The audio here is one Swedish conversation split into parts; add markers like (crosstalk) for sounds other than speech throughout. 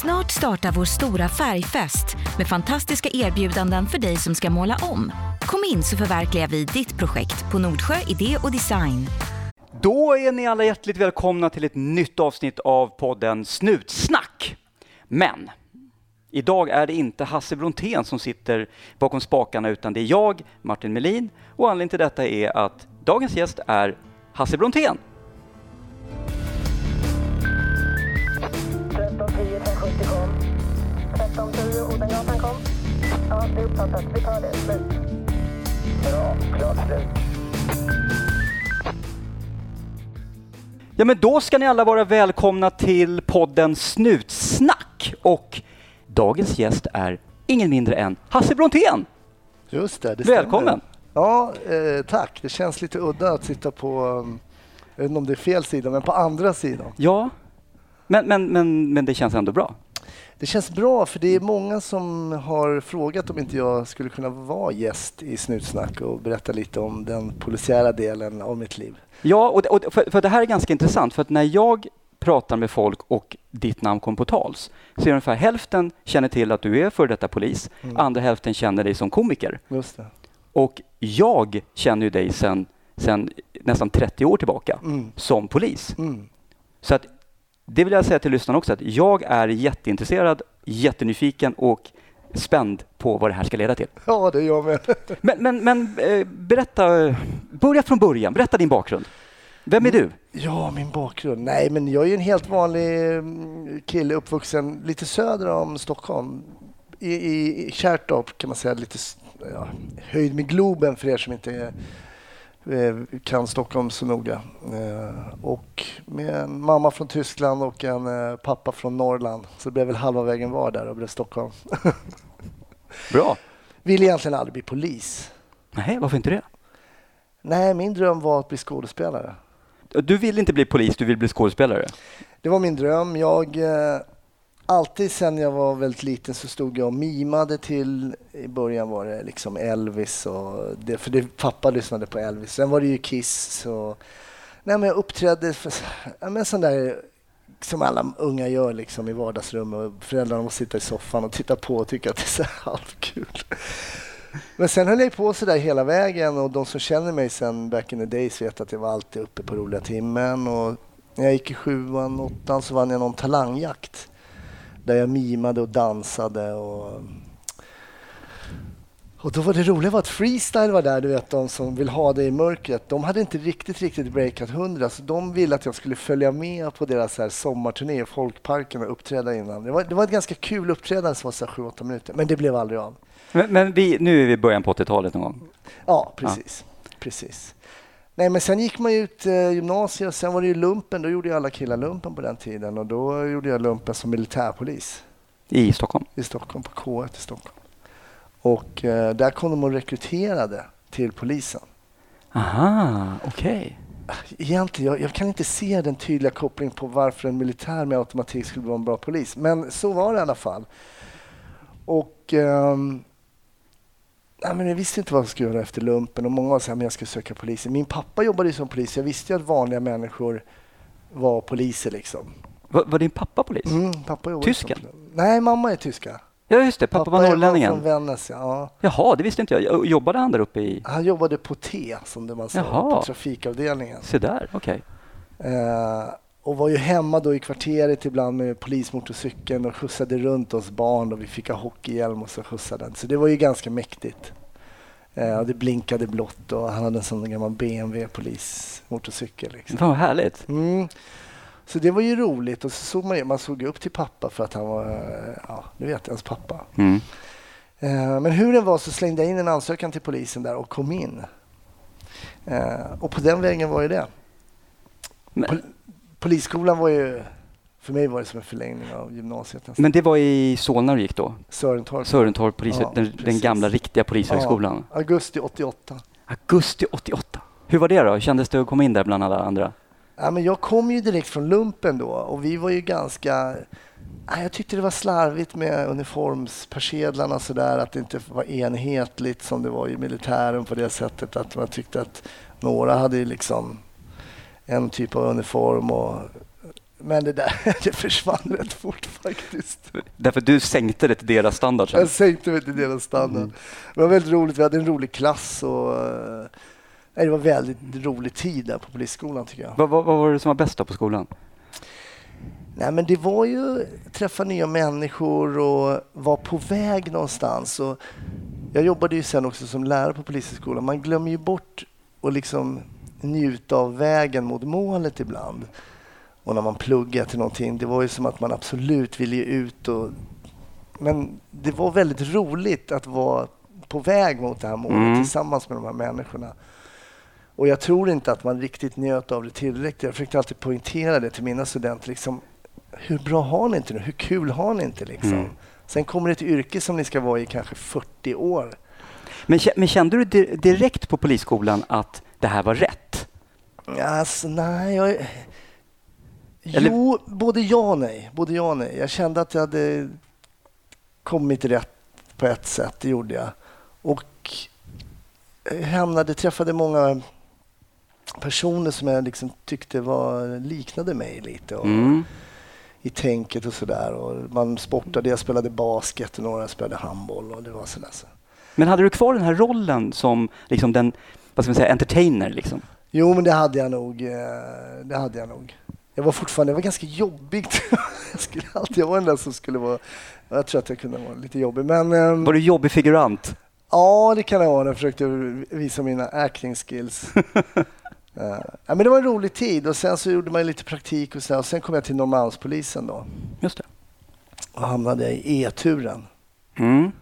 Snart startar vår stora färgfest med fantastiska erbjudanden för dig som ska måla om. Kom in så förverkligar vi ditt projekt på Nordsjö Idé och Design. Då är ni alla hjärtligt välkomna till ett nytt avsnitt av podden Snutsnack. Men idag är det inte Hasse Brontén som sitter bakom spakarna utan det är jag, Martin Melin och anledningen till detta är att dagens gäst är Hasse Brontén. Ja, det är uppfattat. Vi tar det. Slut. Bra. Klart slut. Ja, men då ska ni alla vara välkomna till podden Snutsnack och dagens gäst är ingen mindre än Hasse Brontén. Just det, det Välkommen. Ja, eh, tack. Det känns lite udda att sitta på, jag vet inte om det är fel sida, men på andra sidan. Ja, men, men, men, men det känns ändå bra. Det känns bra för det är många som har frågat om inte jag skulle kunna vara gäst i Snutsnack och berätta lite om den polisiära delen av mitt liv. Ja, och, och för, för det här är ganska intressant för att när jag pratar med folk och ditt namn kom på tals så är det ungefär hälften känner till att du är före detta polis, andra hälften känner dig som komiker. Just det. Och jag känner ju dig sedan sen nästan 30 år tillbaka Mm. som polis. Mm. Så att det vill jag säga till lyssnarna också att jag är jätteintresserad, jättenyfiken och spänd på vad det här ska leda till. Ja, det är jag med. Men, men, men eh, berätta, börja från början, berätta din bakgrund. Vem är du? Ja, min bakgrund? Nej, men jag är ju en helt vanlig mm, kille uppvuxen lite söder om Stockholm. I, i, Kärrtorp kan man säga, lite ja, höjd med Globen för er som inte är, kan Stockholm så noga. Och med en mamma från Tyskland och en eh, pappa från Norrland. Så det blev väl halva vägen var där och blev Stockholm. (laughs) Bra. Ville egentligen aldrig bli polis. Nej, varför inte det? Nej, min dröm var att bli skådespelare. Du vill inte bli polis, du vill bli skådespelare. Det var min dröm. Jag, eh, alltid sen jag var väldigt liten så stod jag och mimade till, i början var det liksom Elvis och det, för det, pappa lyssnade på Elvis. Sen var det ju Kiss och nej, men jag uppträdde för, ja, men sån där som alla unga gör liksom i vardagsrummet och föräldrarna måste sitta i soffan och titta på och tycka att det är så halvkul. Men sen höll jag på så där hela vägen och de som känner mig sen back in the days vet att jag var alltid uppe på roliga timmen och när jag gick i sjuan, åttan så vann jag någon talangjakt där jag mimade och dansade och och då var det roliga var att freestyle var där, du vet de som vill ha det i mörkret. De hade inte riktigt, riktigt breakat 100 så de ville att jag skulle följa med på deras här sommarturné i Folkparken och uppträda innan. Det var, det var ett ganska kul uppträdande som var så här 7-8 minuter, men det blev aldrig av. Men, men vi, nu är vi i början på 80-talet någon gång. Ja, precis. precis. Nej, men sen gick man ut eh, gymnasiet och sen var det ju lumpen. Då gjorde ju alla killar lumpen på den tiden och då gjorde jag lumpen som militärpolis I Stockholm. i Stockholm, på K1 i Stockholm. Och eh, där kom de och rekryterade till polisen. Aha, okej. Egentligen, jag, jag kan inte se den tydliga kopplingen på varför en militär med automatik skulle vara en bra polis. Men så var det i alla fall. Och ehm, nej, men jag visste inte vad jag skulle göra efter lumpen och många var så här, men jag ska söka polisen. Min pappa jobbade ju som polis. Jag visste ju att vanliga människor var poliser liksom. Var, var din pappa polis? Mm, pappa jobbade Tysken? Som, nej, mamma är tyska. Ja, just det. Pappa, var är norrlänningen. från Vännäs, ja. Jaha, det visste inte jag. Jobbade han där uppe i... Han jobbade på T, som det man sa, Jaha. på trafikavdelningen. Se där, okej. Eh, och var ju hemma då i kvarteret ibland med polismotorcykeln och skjutsade runt oss barn och vi fick ha hockeyhjälm och så skjutsade den. Så det var ju ganska mäktigt. Eh, och det blinkade blått och han hade en sån gammal BMW polismotorcykel. Liksom. Vad härligt. Mm. Så det var ju roligt och så såg man, man såg upp till pappa för att han var, ja, du vet, ens pappa. Mm. Eh, Men hur den var så slängde jag in en ansökan till polisen där och kom in. Eh, Och på den vägen var ju det. Men, Polisskolan var ju, för mig var det som en förlängning av gymnasiet. nästan. men det var i Solna du gick då? Sörentorp. Sörentorp, polis, Ja, den, den gamla riktiga polishögskolan. Ja, augusti 88. Augusti 88. Hur var det då? Kändes det att komma in där bland alla andra? Ja, men jag kom ju direkt från lumpen då och vi var ju ganska... Ja, jag tyckte det var slarvigt med uniformspersedlarna och sådär, att det inte var enhetligt som det var i militären på det sättet. Att man tyckte att några hade liksom en typ av uniform och Men det där (laughs) det försvann rätt fort faktiskt. Därför du sänkte det till deras standard sen. Jag sänkte mig till deras standard. Mm. Det var väldigt roligt. Vi hade en rolig klass och eh, nej, det var väldigt rolig tid där på polisskolan tycker jag. Vad, vad, vad var det som var bäst då på skolan? Nej, men det var ju träffa nya människor och vara på väg någonstans. Och jag jobbade ju sen också som lärare på Polishögskolan. Man glömmer ju bort att liksom njuta av vägen mot målet ibland. Och när man pluggar till någonting, det var ju som att man absolut ville ut. Och, men det var väldigt roligt att vara på väg mot det här målet Mm. tillsammans med de här människorna. Och jag tror inte att man riktigt njöt av det tillräckligt. Jag försökte alltid poängtera det till mina studenter. Liksom, hur bra har ni inte nu? Hur kul har ni inte? Liksom? Mm. Sen kommer det ett yrke som ni ska vara i kanske 40 år. Men, men kände du di- direkt på polisskolan att det här var rätt? Alltså, nej, jag... Eller- Jo, både ja och nej. Både ja och nej. Jag kände att jag hade kommit rätt på ett sätt, det gjorde jag. Och hamnade, träffade många personer som jag liksom tyckte var, liknade mig lite. Och, Mm. i tänket och sådär. Man sportade, jag spelade basket och några spelade handboll och det var sådär. Så. Men hade du kvar den här rollen som liksom den, vad ska man säga, entertainer? Liksom? Jo, men det hade jag nog. eh, Det hade jag nog. Jag var fortfarande, jag var ganska jobbig. (laughs) Jag skulle alltid, jag var den där som skulle vara, jag tror att jag kunde vara lite jobbig. Men ehm, Var du jobbig figurant? ja, det kan jag vara. Jag försökte visa mina acting skills. (laughs) Eh, ja, men det var en rolig tid och sen så gjorde man lite praktik och, så, och sen kom jag till Norrmalmspolisen då Just det. och hamnade i E-turen. Mm.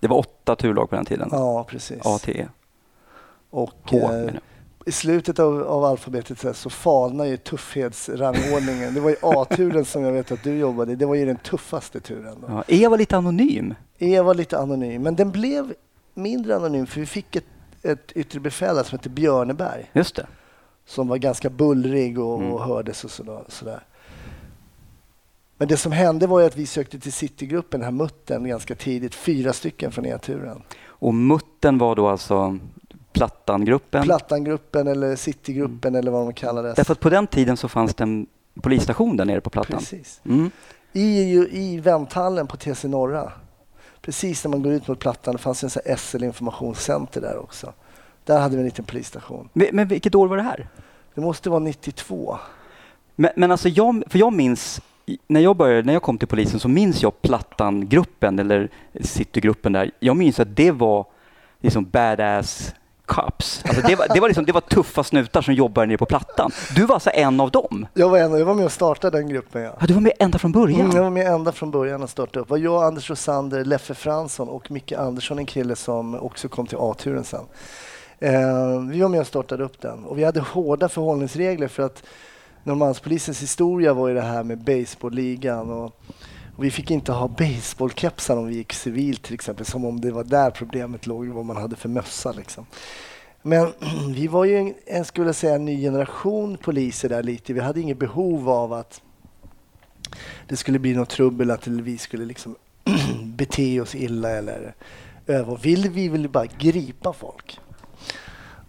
Det var åtta turlag på den tiden. Ja, precis. A, T, E. Och, H. eh. I slutet av, av alfabetet så, så falnar ju tuffhetsrangordningen. Det var ju A-turen som jag vet att du jobbade i. Det var ju den tuffaste turen. Då. Ja, E var lite anonym. E var lite anonym, men den blev mindre anonym för vi fick ett, ett yttre befäl som hette Björneberg Just det. som var ganska bullrig och, Mm. och hördes och sådär, sådär. Men det som hände var ju att vi sökte till Citygruppen, den här muttern, ganska tidigt. Fyra stycken från E-turen. Och mutten var då alltså Plattangruppen. Plattangruppen eller Citygruppen eller vad de kallades. Därför att på den tiden så fanns det en polisstation där nere på Plattan. Precis. Mm. I, ju- i vänthallen på TC Norra, precis när man går ut mot Plattan, det fanns en sån SL informationscenter där också. Där hade vi en liten polisstation. Men, vilket år var det här? Det måste vara 92. Men, men alltså jag, för jag minns, när jag, började, när jag kom till polisen så minns jag Plattangruppen eller Citygruppen där. Jag minns att det var liksom badass cops. Alltså det, var, det, var liksom, det var tuffa snutar som jobbade nere på Plattan. Du var alltså en av dem? Jag var, en, jag var med och startade den gruppen. Ja. Ja, du var med ända från början? Mm, jag var med ända från början och startade upp. Det var jag, Anders Rosander, Leffe Fransson och Micke Andersson, en kille som också kom till A-turen sen. Eh, vi var med och startade upp den och vi hade hårda förhållningsregler för att Norrmalmspolisens historia var ju det här med baseballligan och, och vi fick inte ha baseballkepsar om vi gick civilt till exempel, som om det var där problemet låg, vad man hade för mössa liksom. Men (clears throat) vi var ju en, en, skulle säga, en ny generation poliser där lite. Vi hade inget behov av att det skulle bli något trubbel, att vi skulle liksom (clears throat) bete oss illa eller öva. Vill vi ville bara gripa folk.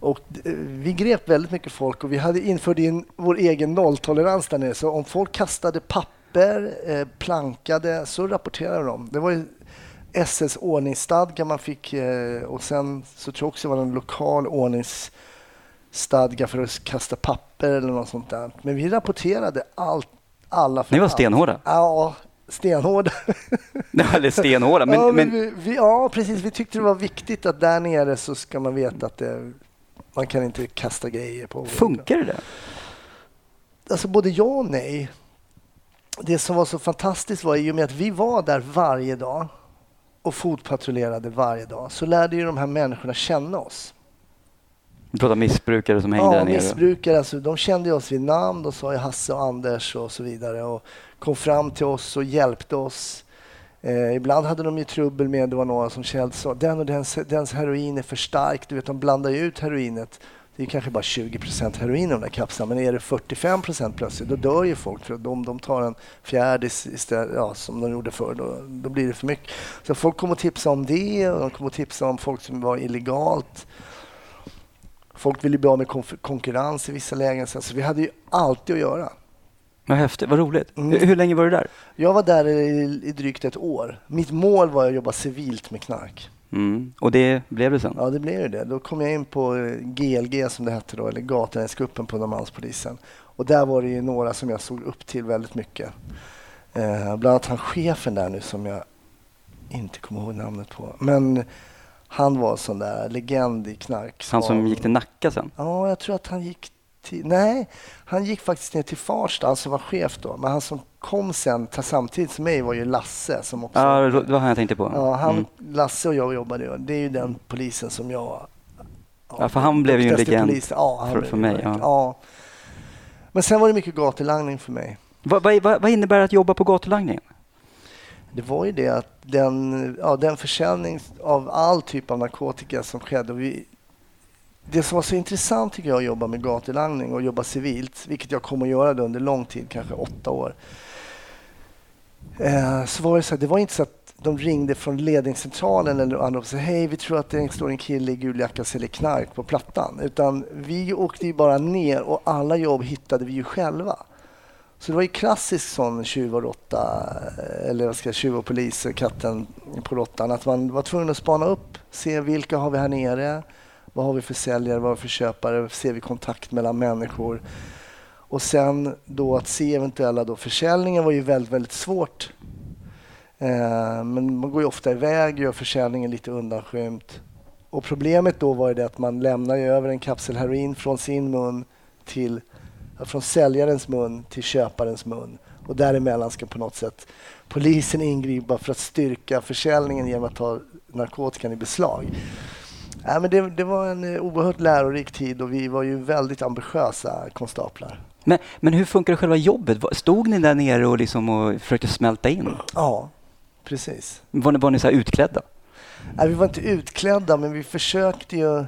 Och eh, vi grep väldigt mycket folk och vi hade infört in vår egen nolltolerans där nere. Så om folk kastade papper, eh, plankade, så rapporterade de. Det var ju SS ordningsstadga man fick eh, och sen så tror jag också det var en lokal ordningsstadga för att kasta papper eller något sånt där. Men vi rapporterade allt, alla för Ni var allt. stenhårda? Ja, stenhårda. (laughs) Eller stenhårda. Men, ja, men, vi, vi, ja, precis. Vi tyckte det var viktigt att där nere så ska man veta att det, man kan inte kasta grejer på funkar det? Alltså både ja och nej. Det som var så fantastiskt var i och med att vi var där varje dag och fotpatrullerade varje dag så lärde ju de här människorna känna oss. Vi pratar missbrukare som hängde Ja, där nere. missbrukare, alltså, de kände oss vid namn. De sa ju Hasse och Anders och så vidare och kom fram till oss och hjälpte oss. Eh, ibland hade de ju trubbel med, det var några som kände så, den och dens, dens heroin är för stark. Du vet, de blandar ju ut heroinet. Det är kanske bara 20% heroin i de där kapslarna, men är det 45% plötsligt, då dör ju folk. För de, de tar en fjärdis istället, ja, som de gjorde förr, då, då blir det för mycket. Så folk kom och tipsade om det och de kom och tipsade om folk som var illegalt. Folk ville bli av med konkurrens i vissa lägen. Så alltså, vi hade ju alltid att göra. Vad häftigt, vad roligt. Mm. Hur, hur länge var du där? Jag var där i, i drygt ett år. Mitt mål var att jobba civilt med knark. Mm. Och det blev det sen? Ja, det blev ju det. Då kom jag in på eh, GLG som det hette då, eller Gatunäsgruppen på Norrmalmspolisen. Och där var det ju några som jag såg upp till väldigt mycket. Eh, bland annat han chefen där nu som jag inte kommer ihåg namnet på. Men han var sån där legend i knark. Han som gick till Nacka sen? Ja, jag tror att han gick till... Nej, han gick faktiskt ner till Farsta, han som var chef då. Men han som kom sen samtidigt som mig var ju Lasse som också... Ja, det var han jag tänkte på. Ja, han, Mm. Lasse och jag jobbade. Det är ju den polisen som jag... Ja, för han blev ju en legend. Ja, för- för mig, ja. ja. Men sen var det mycket gatulangning för mig. Vad, vad, vad innebär det att jobba på gatulangningen? Det var ju det att den, ja, den försäljning av all typ av narkotika som skedde. Vi, det som var så intressant tycker jag att jobba med gatulangning och jobba civilt, vilket jag kommer att göra det under lång tid, kanske åtta år. Eh, så var det så här, det var inte så att de ringde från ledningscentralen eller andra och sa hej, vi tror att det står en kille i gul jacka och säljer knark på plattan. Utan vi åkte ju bara ner och alla jobb hittade vi ju själva. Så det var ju klassisk sån tjuv och råtta, eller vad ska jag tjuv och polis, katten på råttan. Att man var tvungen att spana upp, se vilka har vi här nere, vad har vi för säljare, vad har vi för köpare, ser vi kontakt mellan människor. Och sen då att se eventuella då försäljningar var ju väldigt, väldigt svårt. Eh, men man går ju ofta iväg, och gör försäljningen lite undanskymt. Och problemet då var ju det att man lämnar ju över en kapsel heroin från sin mun till från säljarens mun till köparens mun. Och däremellan ska på något sätt polisen ingripa för att styrka försäljningen genom att ta narkotikan i beslag. Ja, men det, det var en eh, oerhört lärorik tid och vi var ju väldigt ambitiösa konstaplar. Men, men hur funkar själva jobbet? Stod ni där nere och, liksom och försökte smälta in? Ja, precis. Var ni, var ni så utklädda? Nej, vi var inte utklädda, men vi försökte ju...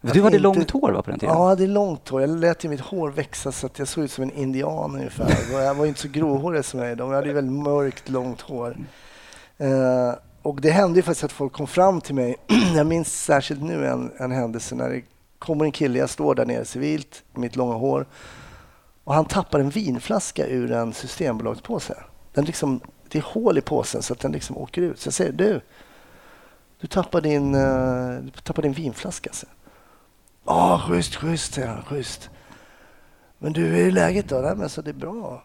Du hade inte- långt hår va, på den tiden? Ja, jag hade långt hår. Jag lät ju mitt hår växa så att jag såg ut som en indian ungefär. Jag var inte så gråhårig som jag är idag. Jag hade väldigt mörkt, långt hår. Eh, och det hände ju faktiskt att folk kom fram till mig. (clears throat) jag minns särskilt nu en, en händelse när det kommer en kille, jag står där nere civilt, mitt långa hår. Och han tappar en vinflaska ur en systembolagspåse. Den liksom, det är hål i påsen så att den liksom åker ut. Så jag säger, du, du tappar din, eh, du tappar din vinflaska. Så. Ja, schysst, schysst, säger han. Schysst. Men du, hur är läget då? Nej, men så det är bra.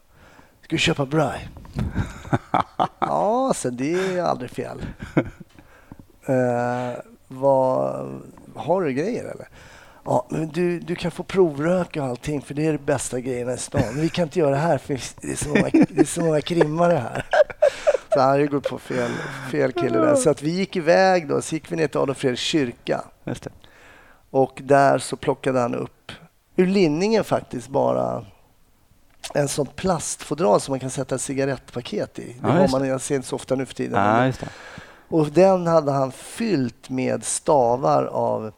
Ska du köpa braj? (laughs) ja, så det är aldrig fel. Uh, vad, har du grejer eller? Ja, men du, du kan få provröka och allting för det är de bästa grejerna i stan. Men vi kan inte göra det här för det är så många, det är så många krimmare här. Så han gått på fel, fel kille där. Så att vi gick iväg då, så gick vi ner till Adolf Fredriks kyrka. Och där så plockade han upp ur linningen faktiskt bara en sån plastfodral som man kan sätta ett cigarettpaket i. Det Ja, har man, jag ser inte så ofta nu för tiden. Ja, och den hade han fyllt med stavar av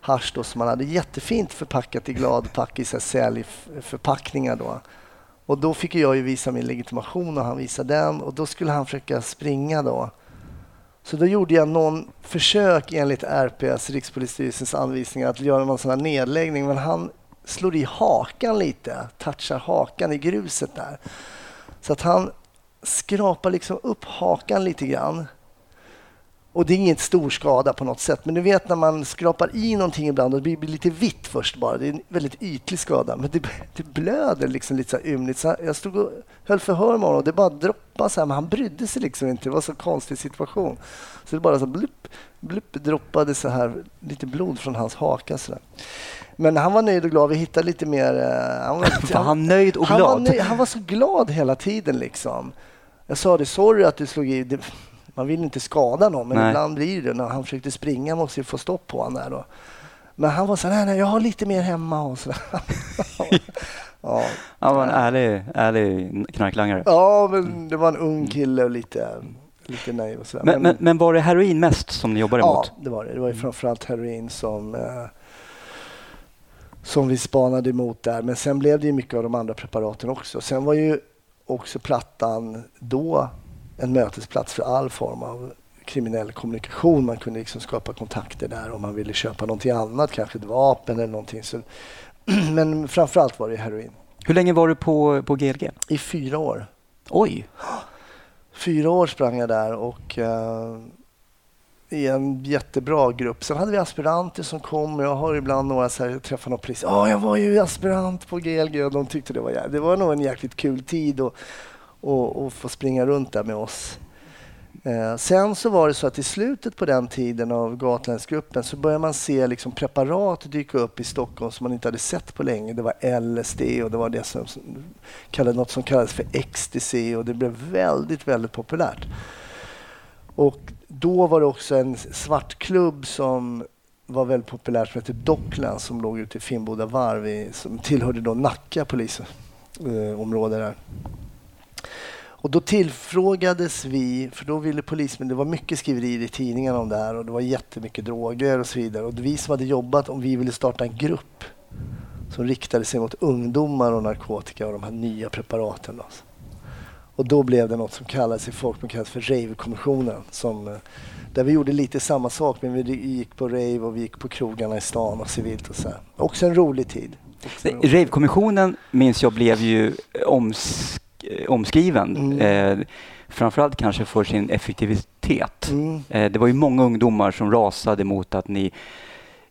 hasch då, som han hade jättefint förpackat i gladpack i säljförpackningar då. Och då fick jag ju visa min legitimation och han visade den och då skulle han försöka springa då. Så då gjorde jag någon försök enligt RPS, Rikspolisstyrelsens anvisningar, att göra någon sån här nedläggning. Men han slår i hakan lite, touchar hakan i gruset där. Så att han skrapar liksom upp hakan lite grann. Och det är ingen stor skada på något sätt. Men du vet när man skrapar i någonting ibland och det blir lite vitt först bara. Det är en väldigt ytlig skada. Men det, det blöder liksom lite så här ymnigt. Så jag stod och höll förhör med honom och det bara droppade så här. Men han brydde sig liksom inte. Det var så konstig situation. Så det bara så blupp, blupp droppade så här lite blod från hans haka. Så där. Men han var nöjd och glad. Vi hittade lite mer... eh, Han var, (laughs) Var han nöjd och han var, glad? nöjd, han var så glad hela tiden liksom. Jag sa det, sorry att du slog i. Det, man vill inte skada någon, men Nej. ibland blir det. När han försökte springa måste vi få stopp på honom där då. Men han var så här, nej, jag har lite mer hemma och så (laughs) ja. Han var en ärlig, ärlig knarklangare. ja, men det var en ung kille och lite, lite naiv och sådär. Men, men, men var det heroin mest som ni jobbade Ja, mot? det var det. Det var ju framförallt heroin som, eh, som vi spanade emot där. Men sen blev det ju mycket av de andra preparaten också. Sen var ju också Plattan då en mötesplats för all form av kriminell kommunikation. Man kunde liksom skapa kontakter där om man ville köpa någonting annat, kanske ett vapen eller någonting. Så, (clears throat) men framförallt var det heroin. Hur länge var du på, på GLG? I fyra år. Oj! Fyra år sprang jag där och eh, i en jättebra grupp. Sen hade vi aspiranter som kom. Jag har ibland några så här, jag någon polis. Ja, jag var ju aspirant på GLG och de tyckte det var, jävligt. det var nog en jäkligt kul tid att och, och få springa runt där med oss. Eh, sen så var det så att i slutet på den tiden av Gatlandsgruppen så började man se liksom preparat dyka upp i Stockholm som man inte hade sett på länge. Det var LSD och det var det som, som kallade, något som kallades för ecstasy och det blev väldigt, väldigt populärt. Och då var det också en svartklubb som var väldigt populär som hette Docklands som låg ute i Finnboda varv i, som tillhörde då Nacka polisområde där. Och då tillfrågades vi, för då ville polisen, det var mycket skriverier i tidningarna om det här och det var jättemycket droger och så vidare. Och vi som hade jobbat, om vi ville starta en grupp som riktade sig mot ungdomar och narkotika och de här nya preparaten. Då. Och då blev det något som kallades i folkmun kallas för Rave-kommissionen. Som, eh, där vi gjorde lite samma sak, men vi gick på rave och vi gick på krogarna i stan och civilt och så här. Också en rolig tid. Rave-kommissionen minns jag blev ju oms omskriven. Mm. Eh, framförallt kanske för sin effektivitet. Mm. Eh, det var ju många ungdomar som rasade mot att ni eh,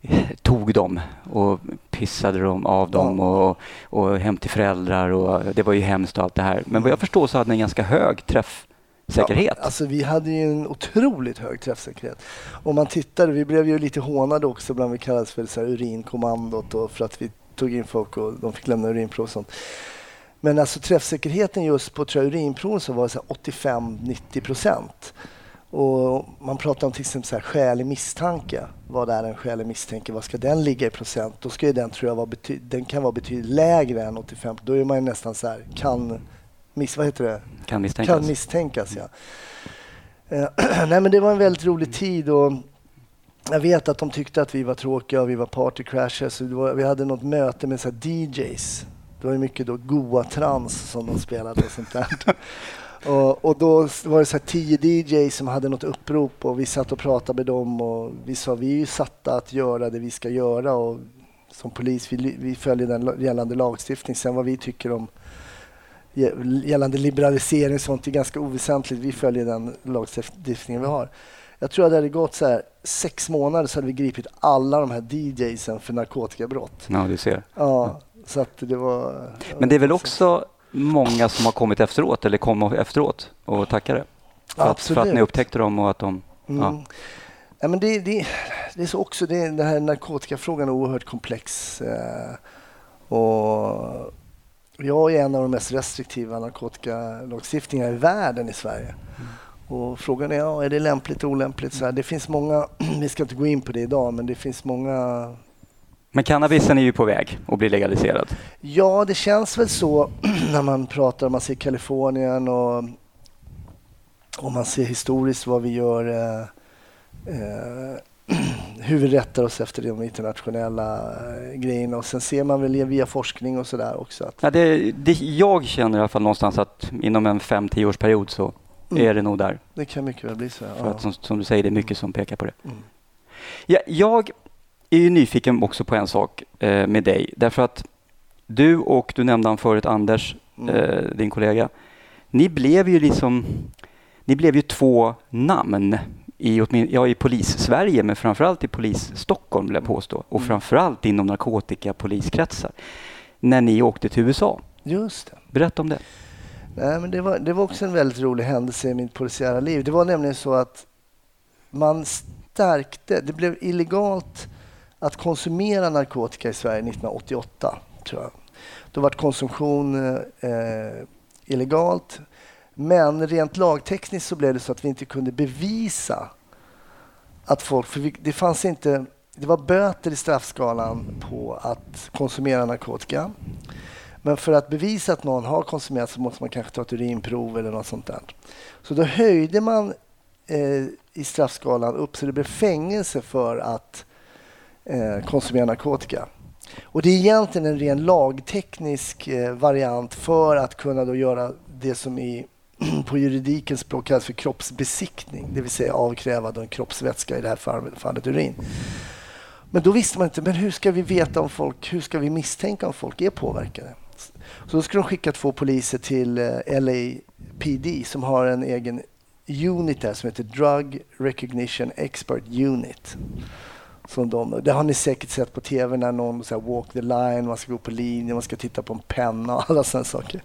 (laughs) tog dem och pissade dem av dem Ja. och, och hem till föräldrar och det var ju hemskt och allt det här. Men vad jag förstår så hade ni en ganska hög träffsäkerhet. Ja, alltså vi hade ju en otroligt hög träffsäkerhet. Om man tittade, vi blev ju lite hånade också bland vi kallades för så här urinkommandot och för att vi tog in folk och de fick lämna urinprov och sånt. Men alltså träffsäkerheten just på tror jag, urinprov så var det så här 85-90 procent. Och man pratar om till exempel så här, skälig misstanke. Vad är en skälig misstanke? Vad ska den ligga i procent? Då ska den tror jag vara bety- den kan vara betydligt lägre än 85. Då är man nästan så här, kan, miss, vad heter det? Kan misstänkas. Kan misstänkas, ja. Eh, (clears throat) Nej, men det var en väldigt rolig tid och jag vet att de tyckte att vi var tråkiga och vi var partycrashers. Vi hade något möte med så DJs. Det var mycket då goa trans som de spelade och sånt där. (laughs) Och, och då var det så här tio DJs som hade något upprop och vi satt och pratade med dem och vi sa vi är ju satta att göra det vi ska göra och som polis vi, vi följer den gällande lagstiftning. Sen vad vi tycker om gällande liberalisering och sånt är ganska oväsentligt. Vi följer den lagstiftningen vi har. Jag tror att det hade gått så här sex månader så hade vi gripit alla de här DJsen för narkotikabrott. Ja, du ser. Ja, så att det var... Men det är väl också många som har kommit efteråt eller kom efteråt och tackar det? För att, för att ni upptäckte dem och att de... Mm. Ja. Ja, men det, det, det är så också, det, den här narkotikafrågan är oerhört komplex. Eh, och jag är en av de mest restriktiva narkotikalagstiftningarna i världen i Sverige. Och frågan är, ja, är det lämpligt och olämpligt? Så här, det finns många, (clears throat) vi ska inte gå in på det idag, men det finns många Men cannabisen är ju på väg att bli legaliserad. Ja, det känns väl så (clears throat) när man pratar, man ser Kalifornien och, och man ser historiskt vad vi gör, eh, eh, (clears throat) hur vi rättar oss efter de internationella eh, grejerna och sen ser man väl via forskning och sådär också att Ja, det, det, jag känner i alla fall någonstans att inom en fem tio års period så Mm. är det nog där. det kan mycket väl bli så. För Ja. att som, som du säger, det är mycket som pekar på det. Mm. Ja, jag är ju nyfiken också på en sak eh, med dig. Därför att du och du nämnde han förut, Anders, Mm. eh, din kollega. Ni blev ju liksom, ni blev ju två namn i, ja, i polis-Sverige, men framförallt i polis-Stockholm vill jag påstå. Och Mm. framförallt inom narkotikapoliskretsar. När ni åkte till USA. Just det. Berätta om det. Nej, men det, var, det var också en väldigt rolig händelse i mitt polisiära liv. Det var nämligen så att man stärkte, det blev illegalt att konsumera narkotika i Sverige 1988, tror jag. Då var konsumtion eh, illegalt. Men rent lagtekniskt så blev det så att vi inte kunde bevisa att folk, för vi, det fanns inte, det var böter i straffskalan på att konsumera narkotika. Men för att bevisa att någon har konsumerat så måste man kanske ta ett urinprov eller något sånt där. Så då höjde man eh, i straffskalan upp så det blev fängelse för att eh, konsumera narkotika. Och det är egentligen en ren lagteknisk eh, variant för att kunna då göra det som i, (clears throat) på juridikens språk kallas för kroppsbesiktning, det vill säga avkräva då en kroppsvätska, i det här fallet urin. Men då visste man inte, men hur ska vi veta om folk, hur ska vi misstänka om folk är påverkade? Så då skulle de skicka två poliser till eh, LAPD som har en egen unit där som heter Drug Recognition Expert Unit. Som de, det har ni säkert sett på tv när någon så här, walk the line, man ska gå på linjen, man ska titta på en penna och alla sådana saker.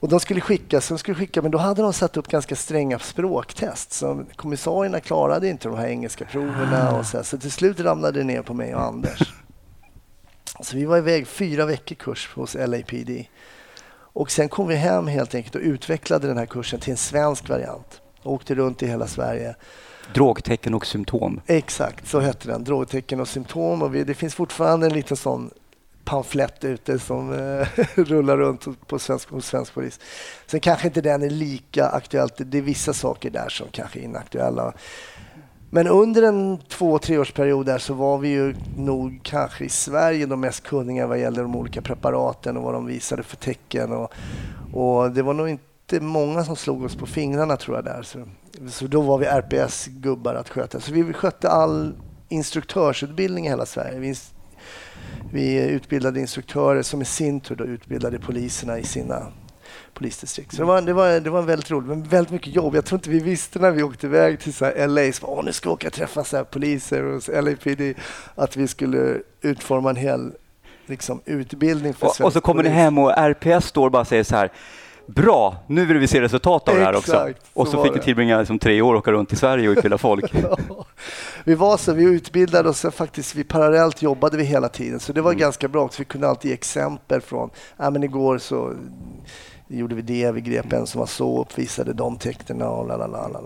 Och de skulle skicka, så de skulle skicka, men då hade de satt upp ganska stränga språktest. Så kommissarierna klarade inte de här engelska proverna. Och så, så till slut ramlade det ner på mig och Anders. Så vi var iväg fyra veckor kurs hos LAPD. Och sen kom vi hem helt enkelt och utvecklade den här kursen till en svensk variant. och Åkte runt i hela Sverige. Drogtecken och symptom. Exakt, så hette den. Drogtecken och symptom. Och vi, det finns fortfarande en liten sån pamflett ute som eh, (laughs) rullar runt på svensk, hos svensk polis. Sen kanske inte den är lika aktuell. Det är vissa saker där som kanske är inaktuella. Men under en två, treårsperiod där så var vi ju nog kanske i Sverige de mest kunniga vad gäller de olika preparaten och vad de visade för tecken. Och, och det var nog inte många som slog oss på fingrarna tror jag där. Så, så då var vi RPS-gubbar att sköta. Så vi skötte all instruktörsutbildning i hela Sverige. Vi, vi utbildade instruktörer som i sin tur då utbildade poliserna i sina polisdistrikt. Så det var, det var, det var väldigt roligt, men väldigt mycket jobb. Jag tror inte vi visste när vi åkte iväg till så här LA, så, Åh, nu ska vi åka och träffa så här poliser hos LAPD, att vi skulle utforma en hel liksom, utbildning för och, och så kommer polis. ni hem och RPS står bara och säger så här Bra, nu vill vi se resultat av det här också. Och så, så fick vi tillbringa liksom tre år och åka runt i Sverige och utbilda folk. (laughs) vi var så, vi utbildade och sen faktiskt vi parallellt jobbade vi hela tiden. Så det var mm. ganska bra, så vi kunde alltid ge exempel från, ja men igår så gjorde vi det, vi grep en som var så, uppvisade de tecknen och lalala.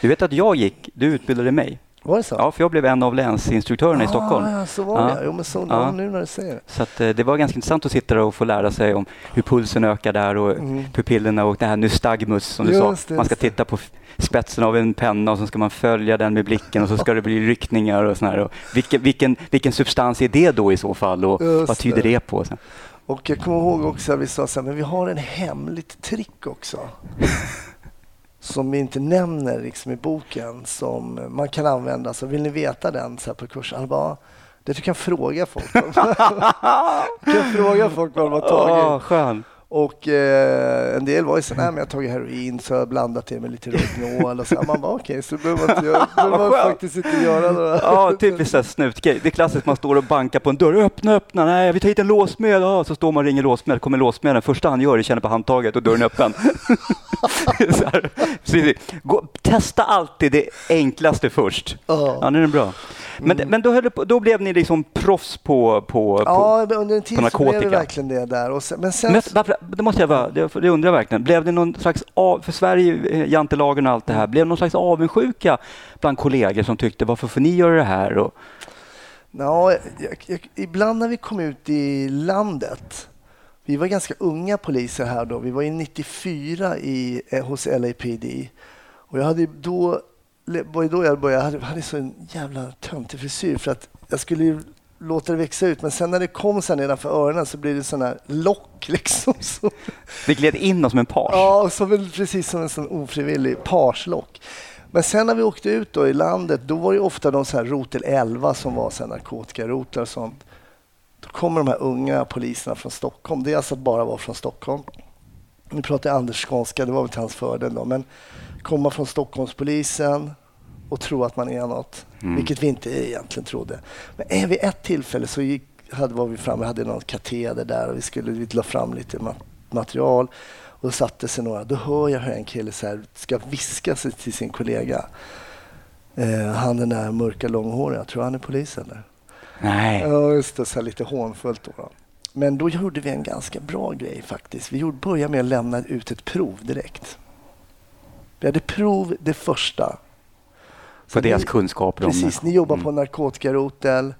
Du vet att jag gick, du utbildade mig. Var det så? Ja, för jag blev en av länsinstruktörerna ah, i Stockholm. Ja, så var ja. det. Jo, men så, ja. nu när du säger det. Så att, eh, det var ganska intressant att sitta där och få lära sig om hur pulsen ökar där och mm. pupillerna och det här nystagmus som du just sa. Man ska titta på spetsen av en penna och så ska man följa den med blicken och så ska det bli ryckningar och sådär. vilken, vilken, vilken substans är det då i så fall och just vad tyder det, det på? Och jag kommer ihåg också att vi sa så här, men vi har en hemligt trick också. Som vi inte nämner liksom i boken som man kan använda. Så vill ni veta den så på kursen? Han bara, det du kan fråga folk (laughs) du kan fråga folk vad de har tagit. Oh, skön. Och eh, en del var ju så nej men jag har tagit heroin så jag har blandat det med lite Rohypnol och så. Man bara okej, okay, så behöver man, inte göra, (laughs) behöver man faktiskt inte göra några. Ja, typiskt snutgrej. Det är klassiskt, man står och bankar på en dörr. Öppna, öppna, nej vi tar hit en låsmed. Ja, så står man och ringer låsmed, kommer låsmeden. Första han gör är att känna på handtaget och dörren är öppen. (laughs) här, Gå, testa alltid det enklaste först. Ja, ja nu är det bra. Men, mm. men då, på, då, blev ni liksom proffs på, på, ja, på, under en tid på narkotika? Ja, blev det verkligen det där. Och sen, men sen... Men, varför, det måste jag vara, det, det undrar jag verkligen. Blev det någon slags, av, för Sverige, eh, jantelagen och allt det här, blev det någon slags avundsjuka bland kollegor som tyckte varför får ni göra det här? Och... Ja, jag, jag, ibland när vi kom ut i landet vi var ganska unga poliser här då. Vi var i 94 i, hos LAPD. Och jag hade då var då jag började, jag hade, hade så en jävla töntig frisyr för att jag skulle låta det växa ut men sen när det kom så nedanför öronen så blev det sån här lock (laughs) liksom. Så. Det gled in som en page? Ja, som precis som en sån ofrivillig pagelock. Men sen när vi åkte ut då i landet då var det ofta de så här rotel 11 som var så här narkotikarotlar och sånt. Då kommer de här unga poliserna från Stockholm. Det är alltså att bara vara från Stockholm. Nu pratar jag Anders skånska, det var väl till hans fördel då. Men komma från Stockholmspolisen och tro att man är något, mm. vilket vi inte egentligen trodde. Men vid ett tillfälle så gick, hade, var vi framme, hade någon kateder där och vi skulle vi la fram lite material. Och då satte sig några. Då hör jag hur en kille så här, ska viska sig till sin kollega. Eh, han den där mörka långhåriga, tror han är polis eller? Nej. Ja, just det. Så lite hånfullt då, då. Men då gjorde vi en ganska bra grej faktiskt. Vi gjorde, började med att lämna ut ett prov direkt. Vi hade prov det första. För deras kunskaper precis, ni jobbar mm. på narkotikarotel.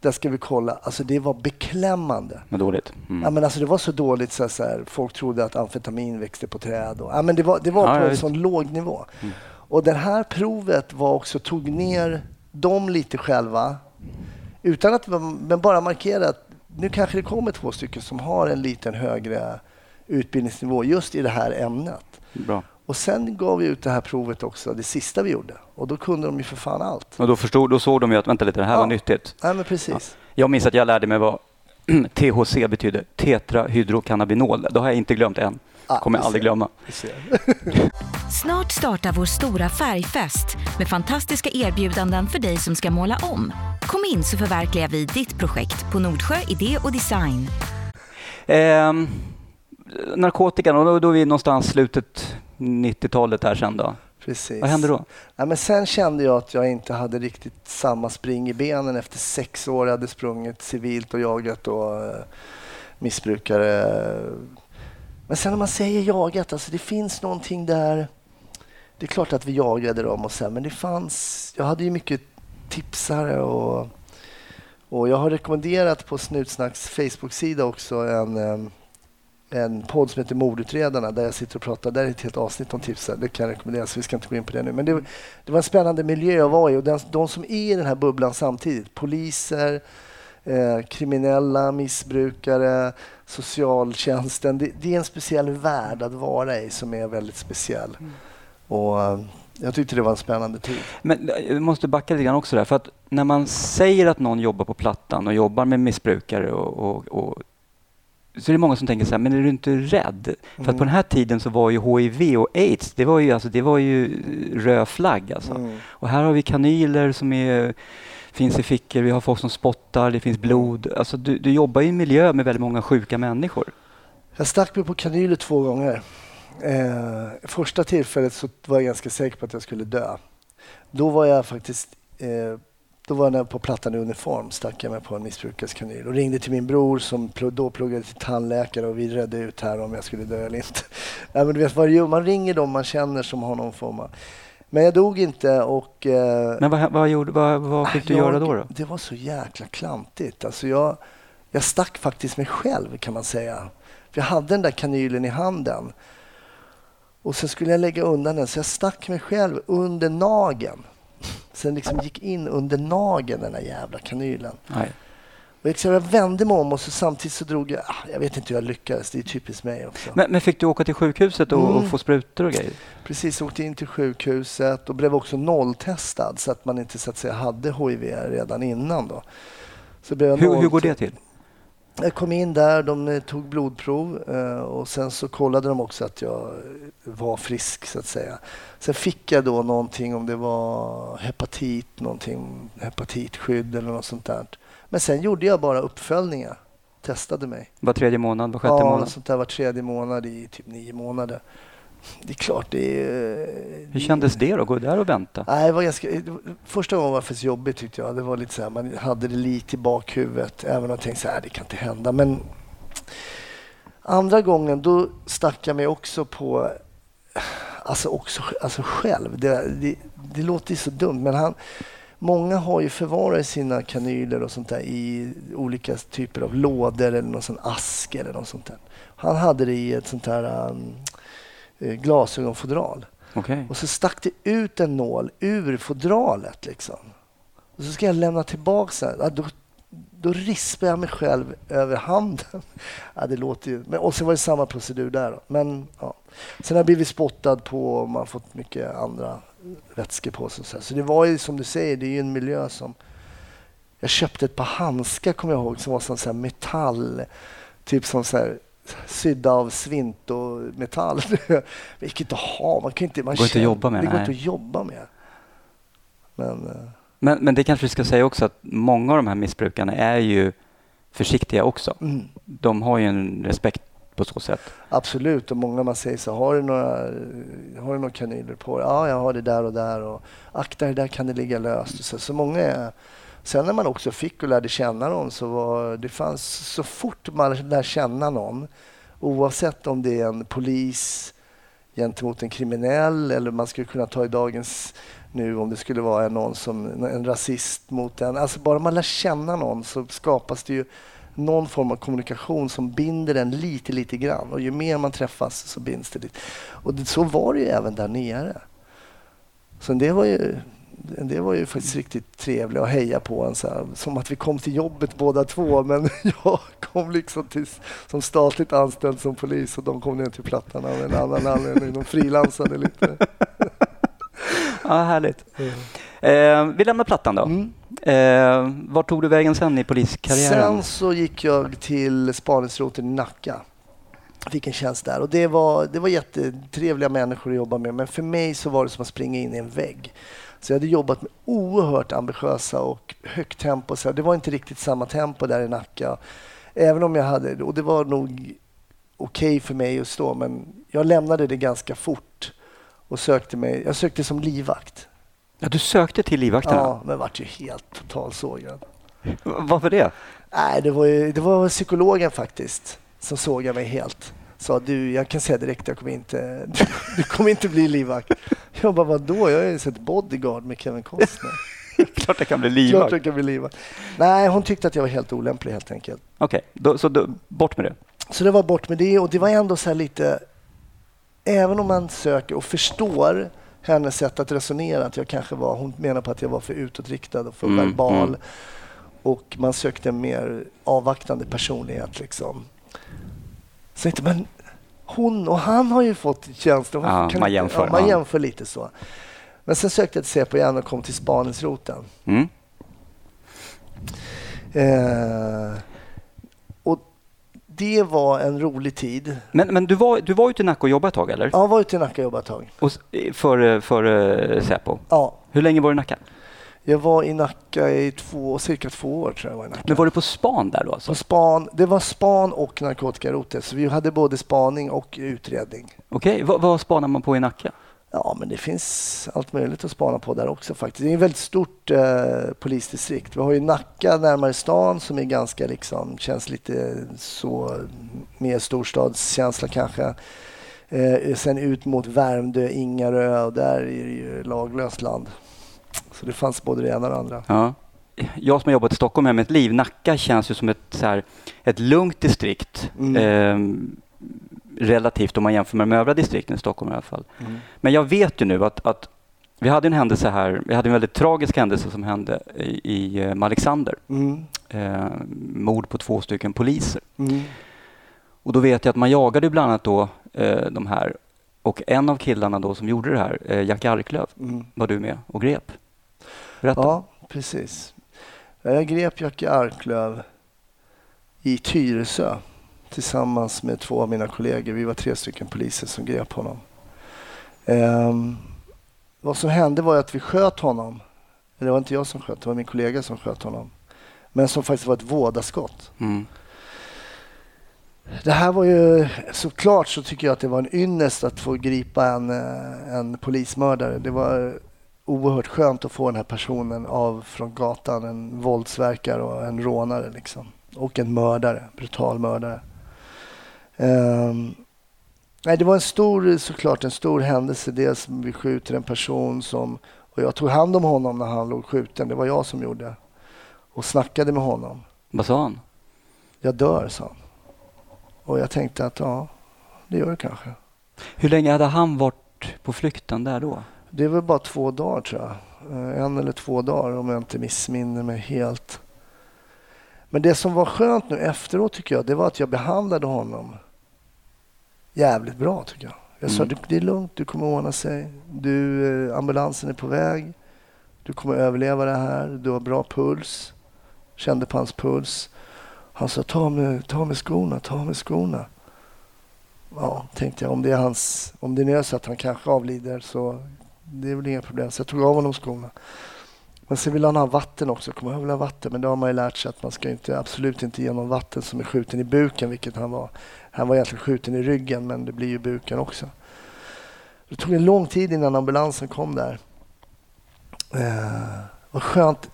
Där ska vi kolla. Alltså det var beklämmande. Vad dåligt. Mm. Ja, men alltså det var så dåligt så, så här, folk trodde att amfetamin växte på träd. Och, ja, men det var, det var ja, på en sån låg nivå. Mm. Och det här provet var också, tog ner dem lite själva. Utan att men bara markera att nu kanske det kommer två stycken som har en liten högre utbildningsnivå just i det här ämnet. Bra. Och sen gav vi ut det här provet också, det sista vi gjorde. Och då kunde de ju för fan allt. Och då, förstod, då såg de ju att vänta lite, det här ja. var nyttigt. Ja, men precis. Ja. Jag minns att jag lärde mig vad (clears throat) THC betyder tetrahydrocannabinol. Det har jag inte glömt än. Ah, kommer jag aldrig glömma. (laughs) Snart startar vår stora färgfest med fantastiska erbjudanden för dig som ska måla om. Kom in så förverkligar vi ditt projekt på Nordsjö Idé och Design. Ehm, narkotikan, och då, då är vi någonstans slutet 90-talet här sen då. Precis. Vad hände då? Ja, men sen kände jag att jag inte hade riktigt samma spring i benen efter sex år. Jag hade sprungit civilt och jagat och eh, missbrukare. Men sen när man säger jagat, alltså det finns någonting där. Det är klart att vi jagade dem och sen, men det fanns. Jag hade ju mycket tipsare och, och jag har rekommenderat på Snutsnacks Facebook-sida också en eh, en podd som heter Mordutredarna där jag sitter och pratar. Där är ett helt avsnitt om tipsare. Det kan jag rekommendera, så vi ska inte gå in på det nu. Men det, det var en spännande miljö att vara i och den, de som är i den här bubblan samtidigt, poliser, eh, kriminella, missbrukare, socialtjänsten. Det, det är en speciell värld att vara i som är väldigt speciell. Och eh, jag tyckte det var en spännande tid. Men eh, jag måste backa lite grann också där, för att när man säger att någon jobbar på Plattan och jobbar med missbrukare och, och, och så är det många som tänker så här, men är du inte rädd? För att på den här tiden så var ju HIV och aids, det var ju, alltså, det var ju röd flagg alltså. Mm. Och här har vi kanyler som är, finns i fickor, vi har folk som spottar, det finns blod. Alltså du, du jobbar i en miljö med väldigt många sjuka människor. Jag stack mig på kanyler två gånger. Eh, första tillfället så var jag ganska säker på att jag skulle dö. Då var jag faktiskt eh, då var jag på Plattan i uniform, stack jag mig på en missbrukares kanyl och ringde till min bror som då pluggade till tandläkare och vi redde ut här om jag skulle dö eller inte. (laughs) Nej, men du vet, vad man ringer dem man känner som har någon form av... Men jag dog inte och... Eh, Men vad, vad, gjorde, vad, vad fick du jag- göra då? då? Det var så jäkla klantigt. Alltså jag, jag stack faktiskt mig själv kan man säga. För jag hade den där kanylen i handen. Och sen skulle jag lägga undan den så jag stack mig själv under nageln. Sen liksom gick in under nageln den där jävla kanylen. Nej. Och liksom jag vände mig om och så samtidigt så drog jag, ah, jag vet inte hur jag lyckades, det är typiskt mig också. Men, men fick du åka till sjukhuset och, och Mm. få sprutor och grejer? Precis, åkte in till sjukhuset och blev också nolltestad så att man inte så att säga hade HIV redan innan då. Så blev jag Hur, hur noll- går det till? Jag kom in där, de eh, tog blodprov eh, och sen så kollade de också att jag var frisk så att säga. Sen fick jag då någonting om det var hepatit, någonting, hepatitskydd eller något sånt där. Men sen gjorde jag bara uppföljningar, testade mig. Var tredje månad, var sjätte ja, månad? något sånt där var tredje månad i typ nio månader. Det är klart, det är... eh, Hur kändes det då, gå där och vänta? Nej, det var ganska, första gången var det faktiskt jobbigt tyckte jag. Det var lite så här, man hade det lite i bakhuvudet. Även om jag tänkte så här, det kan inte hända. Men andra gången då stack jag mig också på, alltså också alltså själv. Det, det, det låter ju så dumt men han, många har ju förvarat sina kanyler och sånt där i olika typer av lådor eller någon sån ask eller något sånt där. Han hade det i ett sånt här um, glasögonfodral. Okej. Och så stack det ut en nål ur fodralet liksom. Och så ska jag lämna tillbaka den. Ja, då, då rispade jag mig själv över handen. Ja, det låter ju... Men, och så var det samma procedur där. Då. Men, ja. Sen har jag blivit spottad på och man har fått mycket andra vätskor på sig. Så, så det var ju som du säger, det är ju en miljö som... Jag köpte ett par handskar kommer jag ihåg som var som så här metall. Typ som så sydda av svint och metall. (laughs) Det gick inte att ha. Man kan inte, man Går inte att känner- jobba med, Det går nej. inte att jobba med. Men eh, Men, men det kanske vi ska säga också att många av de här missbrukarna är ju försiktiga också. mm, De har ju en respekt på så sätt. absolut. Och många man säger så har du några, har du några kanyler på dig? Ja, jag har det där och där. Och akta det där kan det ligga löst. Så, så många är, Sen när man också fick och lärde känna dem så var det fanns så fort man lär känna någon oavsett om det är en polis gentemot en kriminell eller man skulle kunna ta i dagens nu om det skulle vara någon som en rasist mot en. Alltså bara man lär känna någon så skapas det ju någon form av kommunikation som binder en lite, lite grann. Och ju mer man träffas så binds det lite. Och det, så var det ju även där nere. Så det var ju, det var ju faktiskt riktigt trevligt att heja på en. Så här, som att vi kom till jobbet båda två men (laughs) jag kom liksom till, som statligt anställd som polis och de kom ner till Plattan av en annan anledning. De frilansade lite. (laughs) Ja, härligt. Eh, vi lämnar plattan då. Mm. Eh, var tog du vägen sen i poliskarriären? Sen så gick jag till spaningsroteln i Nacka. Fick en tjänst där och det var, det var jättetrevliga människor att jobba med men för mig så var det som att springa in i en vägg. Så jag hade jobbat med oerhört ambitiösa och högt tempo. Så det var inte riktigt samma tempo där i Nacka. Även om jag hade, och det var nog okej okay för mig just då, men jag lämnade det ganska fort och sökte mig, jag sökte som livvakt. Ja, du sökte till livvakterna? Ja, men vart ju helt totalsågad. Varför det? Nej, det var, ju, det var psykologen faktiskt som sågade mig helt. Sa du, jag kan säga direkt, jag kommer inte, du, (laughs) du kommer inte bli livvakt. Jag bara, vadå? Jag har ju sett Bodyguard med Kevin Costner. (laughs) Klart jag kan bli livvakt. Klart jag kan bli livvakt. Nej, hon tyckte att jag var helt olämplig helt enkelt. Okej, okay, så då, bort med det. Så det var bort med det och det var ändå så här lite, även om man söker och förstår hennes sätt att resonera, att jag kanske var, hon menar på att jag var för utåtriktad och för mm, verbal. Mm. Och man sökte en mer avvaktande personlighet liksom. Så inte, men hon och han har ju fått tjänster. Ja, man jämför. Ja, man jämför lite så. Men sen sökte jag till Säpo igen och kom till spaningsroten. Mm. Eh, och det var en rolig tid. Men, men du, var, du var ute i Nacka och jobbade ett tag, eller? Ja, jag var ute i Nacka och jobbade ett tag. Och för, för Säpo? Ja. Hur länge var du i Nacka? Jag var i Nacka i två, cirka två år. tror jag var i Nacka. Men var du på span där då? Alltså? På span, det var span och narkotikarotel, så vi hade både spaning och utredning. Okej, okay. vad spanar man på i Nacka? Ja, men det finns allt möjligt att spana på där också faktiskt. Det är ett väldigt stort eh, polisdistrikt. Vi har ju Nacka närmare stan som är ganska liksom, känns lite så mer storstadskänsla kanske. Eh, sen ut mot Värmdö, Ingarö och där är det ju laglöst land. Så det fanns både det ena och det andra. Ja. Jag som har jobbat i Stockholm med mitt liv, Nacka känns ju som ett, så här, ett lugnt distrikt. Mm. Eh, relativt om man jämför med de övriga distrikten i Stockholm i alla fall. Mm. Men jag vet ju nu att, att, vi hade en händelse här, vi hade en väldigt tragisk händelse som hände i, i eh, Alexander. Mm. Eh, mord på två stycken poliser. Mm. Och då vet jag att man jagade bland annat då eh, de här och en av killarna då som gjorde det här, eh, Jack Arklöv, mm. var du med och grep. Berätta. Ja, precis. Jag grep Jacke Arklöv i Tyresö tillsammans med två av mina kollegor. Vi var tre stycken poliser som grep honom. Um, vad som hände var att vi sköt honom. Det var inte jag som sköt, det var min kollega som sköt honom. Men som faktiskt var ett vådaskott. Mm. Det här var ju såklart så tycker jag att det var en ynnest att få gripa en, eh, en polismördare. Det var oerhört skönt att få den här personen av från gatan. En våldsverkare och en rånare liksom. Och en mördare, brutal mördare. Um, nej, det var en stor, såklart en stor händelse. Dels vi skjuter en person som, och jag tog hand om honom när han låg skjuten. Det var jag som gjorde. Och snackade med honom. Vad sa han? Jag dör, sa han. Och jag tänkte att ja, det gör det kanske. Hur länge hade han varit på flykten där då? Det var bara två dagar tror jag. Eh, en eller två dagar om jag inte missminner mig helt. Men det som var skönt nu efteråt tycker jag, det var att jag behandlade honom jävligt bra tycker jag. Jag sa mm. det är lugnt, du kommer ordna sig. Du, eh, ambulansen är på väg. Du kommer överleva det här. Du har bra puls. Kände på hans puls. Han sa ta med, ta med skorna, ta med skorna. Ja, tänkte jag. Om det är, hans, om det är så att han kanske avlider så det är väl inga problem. Så jag tog av honom skorna. Men sen vill han ha vatten också. Kommer jag vill ha vatten. Men det har man ju lärt sig att man ska inte, absolut inte ge någon vatten som är skjuten i buken, vilket han var. Han var egentligen skjuten i ryggen, men det blir ju buken också. Det tog en lång tid innan ambulansen kom där. Eh, vad skönt.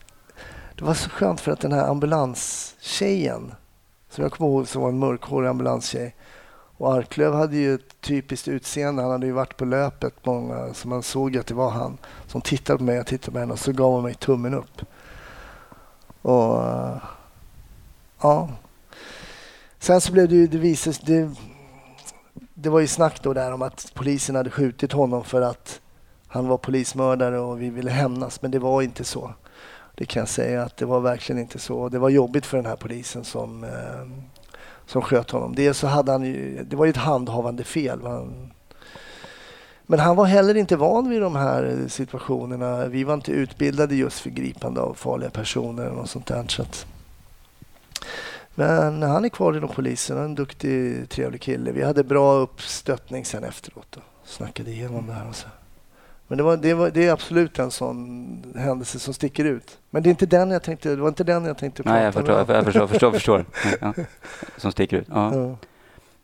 Det var så skönt för att den här ambulanstjejen, som jag kommer ihåg som var en mörkhårig ambulanstjej, och Arklöv hade ju ett typiskt utseende. Han hade ju varit på löpet många, så man såg att det var han som tittade på mig. Jag tittade på henne och så gav hon mig tummen upp. Och eh, ja. Sen så blev det ju, det visades, det, det var ju snack då där om att polisen hade skjutit honom för att han var polismördare och vi ville hämnas, men det var inte så. Det kan jag säga att det var verkligen inte så. Det var jobbigt för den här polisen som eh, som sköt honom. Dels så hade han ju, det var ju ett handhavande fel. Men han var heller inte van vid de här situationerna. Vi var inte utbildade just för gripande av farliga personer och sånt där. Så att... Men han är kvar inom polisen. Han är en duktig, trevlig kille. Vi hade bra uppstöttning sen efteråt och snackade igenom det här. Och så. Men det, var, det, var, det är absolut en sån händelse som sticker ut. Men det är inte den jag tänkte, det var inte den jag tänkte prata Nej, jag förstår, om. jag förstår, förstår, förstår. Ja. Som sticker ut. Ja, Ja.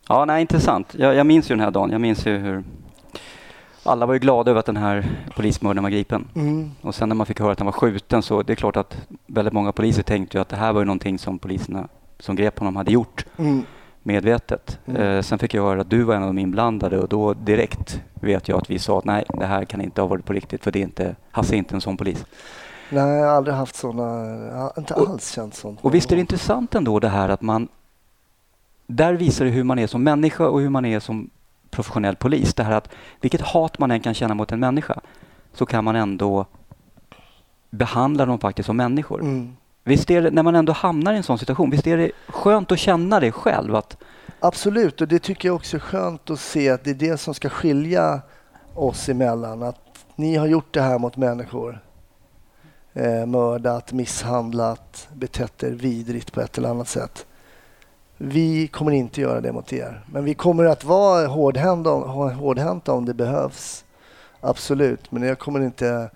ja nej, intressant. Jag, jag minns ju den här dagen. Jag minns ju hur alla var ju glada över att den här polismördaren var gripen. Mm. Och sen när man fick höra att han var skjuten så det är klart att väldigt många poliser tänkte ju att det här var ju någonting som poliserna som grep honom hade gjort Mm. Medvetet. Mm. Eh, sen fick jag höra att du var en av de inblandade och då direkt vet jag att vi sa att nej, det här kan inte ha varit på riktigt för det är inte, Hasse är inte en sån polis. Nej, jag har aldrig haft har inte Och- alls känt sånt. Och visst är det intressant ändå det här att man där visar det hur man är som människa och hur man är som professionell polis. Det här att vilket hat man än kan känna mot en människa så kan man ändå behandla dem faktiskt som människor. Mm. Visst är det, när man ändå hamnar i en sån situation, visst är det skönt att känna det själv? Att, Absolut, och det tycker jag också är skönt att se att det är det som ska skilja oss emellan. Att ni har gjort det här mot människor. Eh, mördat, misshandlat, betett er vidrigt på ett eller annat sätt. Vi kommer inte göra det mot er. Men vi kommer att vara hårdhänta om, hårdhänta om det behövs. Absolut, men jag kommer inte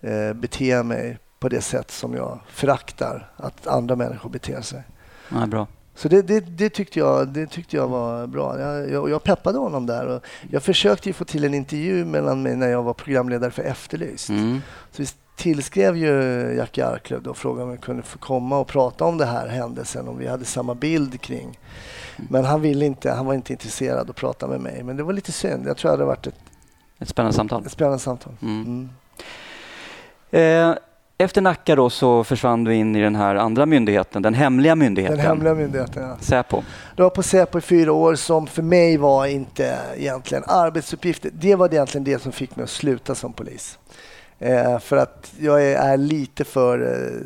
eh, bete mig på det sätt som jag föraktar att andra människor beter sig. nej, bra. Så det, det, det, tyckte jag, det tyckte jag var bra. Jag, jag, jag peppade honom där. Och jag försökte få till en intervju mellan mig när jag var programledare för Efterlyst. Mm. Så vi tillskrev ju Jackie Arklöv och frågade om vi kunde få komma och prata om det här händelsen, om vi hade samma bild kring. Men han ville inte, han var inte intresserad att prata med mig. Men det var lite synd. Jag tror det hade varit ett, Ett spännande samtal. ett spännande samtal. Mm. Mm. Eh, efter Nacka då så försvann du in i den här andra myndigheten, den hemliga myndigheten. Den hemliga myndigheten, ja. Säpo. Jag var på Säpo i fyra år som för mig var inte egentligen arbetsuppgifter. Det var egentligen det som fick mig att sluta som polis. Eh, för att jag är, är lite för eh,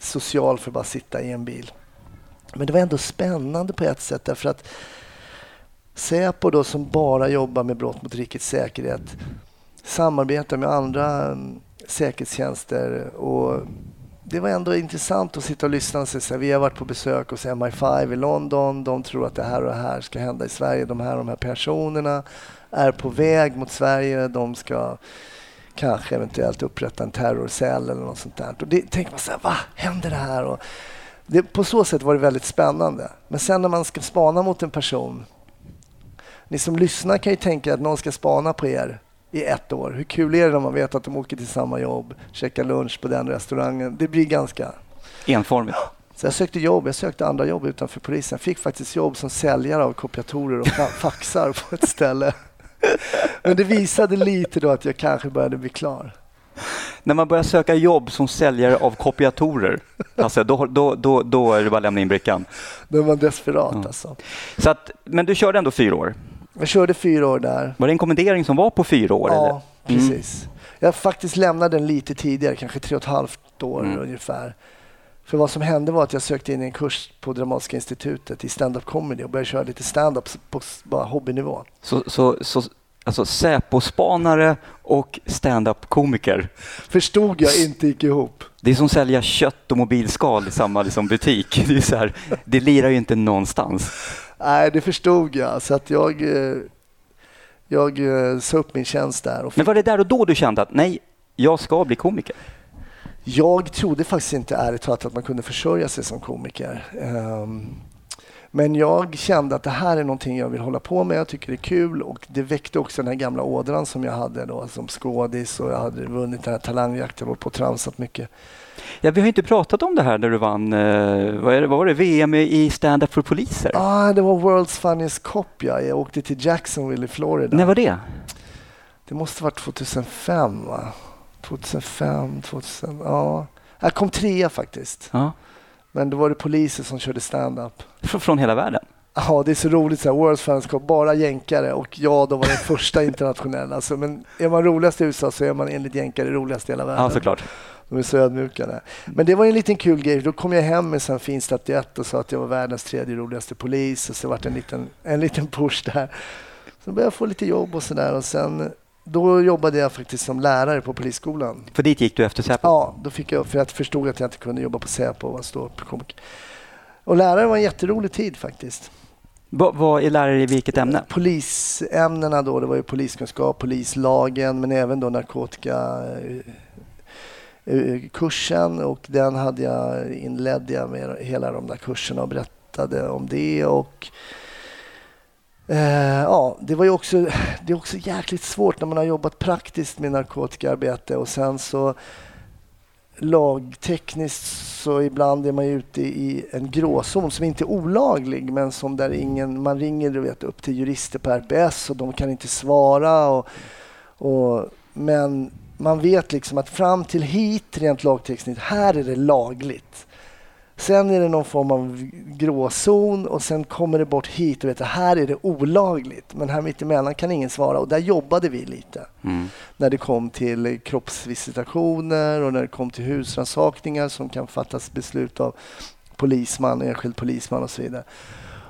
social för att bara sitta i en bil. Men det var ändå spännande på ett sätt därför att Säpo då som bara jobbar med brott mot rikets säkerhet samarbetar med andra mm, säkerhetstjänster och det var ändå intressant att sitta och lyssna och säga, vi har varit på besök hos MI5 i London. De tror att det här och det här ska hända i Sverige. De här och de här personerna är på väg mot Sverige. De ska kanske eventuellt upprätta en terrorcell eller något sånt där. Och det tänker man så här, va? händer det här? Och det, på så sätt var det väldigt spännande. Men sen när man ska spana mot en person. Ni som lyssnar kan ju tänka att någon ska spana på er i ett år. Hur kul är det när man vet att de åker till samma jobb, käkar lunch på den restaurangen? Det blir ganska... Enformigt. Så jag sökte jobb, jag sökte andra jobb utanför polisen. Jag fick faktiskt jobb som säljare av kopiatorer och fa- (laughs) faxar på ett ställe. Men det visade lite då att jag kanske började bli klar. När man börjar söka jobb som säljare av kopiatorer, alltså, då, då, då, då är det bara att lämna in brickan. Då var man desperat alltså. Så att, men du körde ändå fyra år. Jag körde fyra år där. Var det en kommendering som var på fyra år? eller? Ja, precis. Jag faktiskt lämnade den lite tidigare, kanske tre och ett halvt år Mm. ungefär. För vad som hände var att jag sökte in en kurs på Dramatiska institutet i stand-up comedy och började köra lite stand-up på bara hobbynivå. Så, så, så alltså Säpo-spanare och stand-up-komiker. Förstod jag inte gick ihop. Det är som att sälja kött och mobilskal i samma liksom, butik. (laughs) Det, är så här, det lirar ju inte någonstans. Nej, det förstod jag. Så att jag, eh, jag eh, sa upp min tjänst där. Men var det där och då du kände att nej, jag ska bli komiker? jag trodde faktiskt inte ärligt talat att man kunde försörja sig som komiker. Ehm, men jag kände att det här är någonting jag vill hålla på med. Jag tycker det är kul och det väckte också den här gamla ådran som jag hade då som skådis och jag hade vunnit den här talangjakten och på och tramsat mycket. Ja, vi har inte pratat om det här när du vann, eh, vad, det, vad var det, VM i stand-up för poliser? Ah, det var World's Funniest Cop ja. Jag åkte till Jacksonville i Florida. När var det? Det måste varit 2005 va? 2005, 2000, ja. Jag kom trea faktiskt. Ja. Men då var det poliser som körde stand-up. Fr- Från hela världen? Ja, det är så roligt så här, World's Fans Cup, bara jänkare och jag då var den första (laughs) internationella. Alltså, men är man roligast i USA så är man enligt jänkare roligast i hela världen. Ja, såklart. De är så ödmjuka. där. Men det var en liten kul grej. Då kom jag hem med en fin statyett och sa att jag var världens tredje roligaste polis och så vart det en liten, en liten push där. Så började jag få lite jobb och sådär och sen då jobbade jag faktiskt som lärare på polisskolan. För dit gick du efter Säpo? Ja, då fick jag, för jag förstod att jag inte kunde jobba på Säpo och vara ståuppkomiker. Och lärare var en jätterolig tid faktiskt. Va- Vad är lärare i vilket ämne? Polisämnena då, det var ju poliskunskap, polislagen men även då narkotika eh, Eh, kursen och den hade jag inledde jag med hela de där kurserna och berättade om det och eh, ja, det var ju också, det är också jäkligt svårt när man har jobbat praktiskt med narkotikaarbete och sen så lagtekniskt så ibland är man ju ute i en gråzon som inte är olaglig men som där ingen, man ringer du vet, upp till jurister på RPS och de kan inte svara. Och, och, men man vet liksom att fram till hit rent lagtekniskt, här är det lagligt. Sen är det någon form av gråzon och sen kommer det bort hit och vet att här är det olagligt. Men här mittemellan kan ingen svara och där jobbade vi lite Mm. när det kom till kroppsvisitationer och när det kom till husrannsakningar som kan fattas beslut av polisman, enskild polisman och så vidare.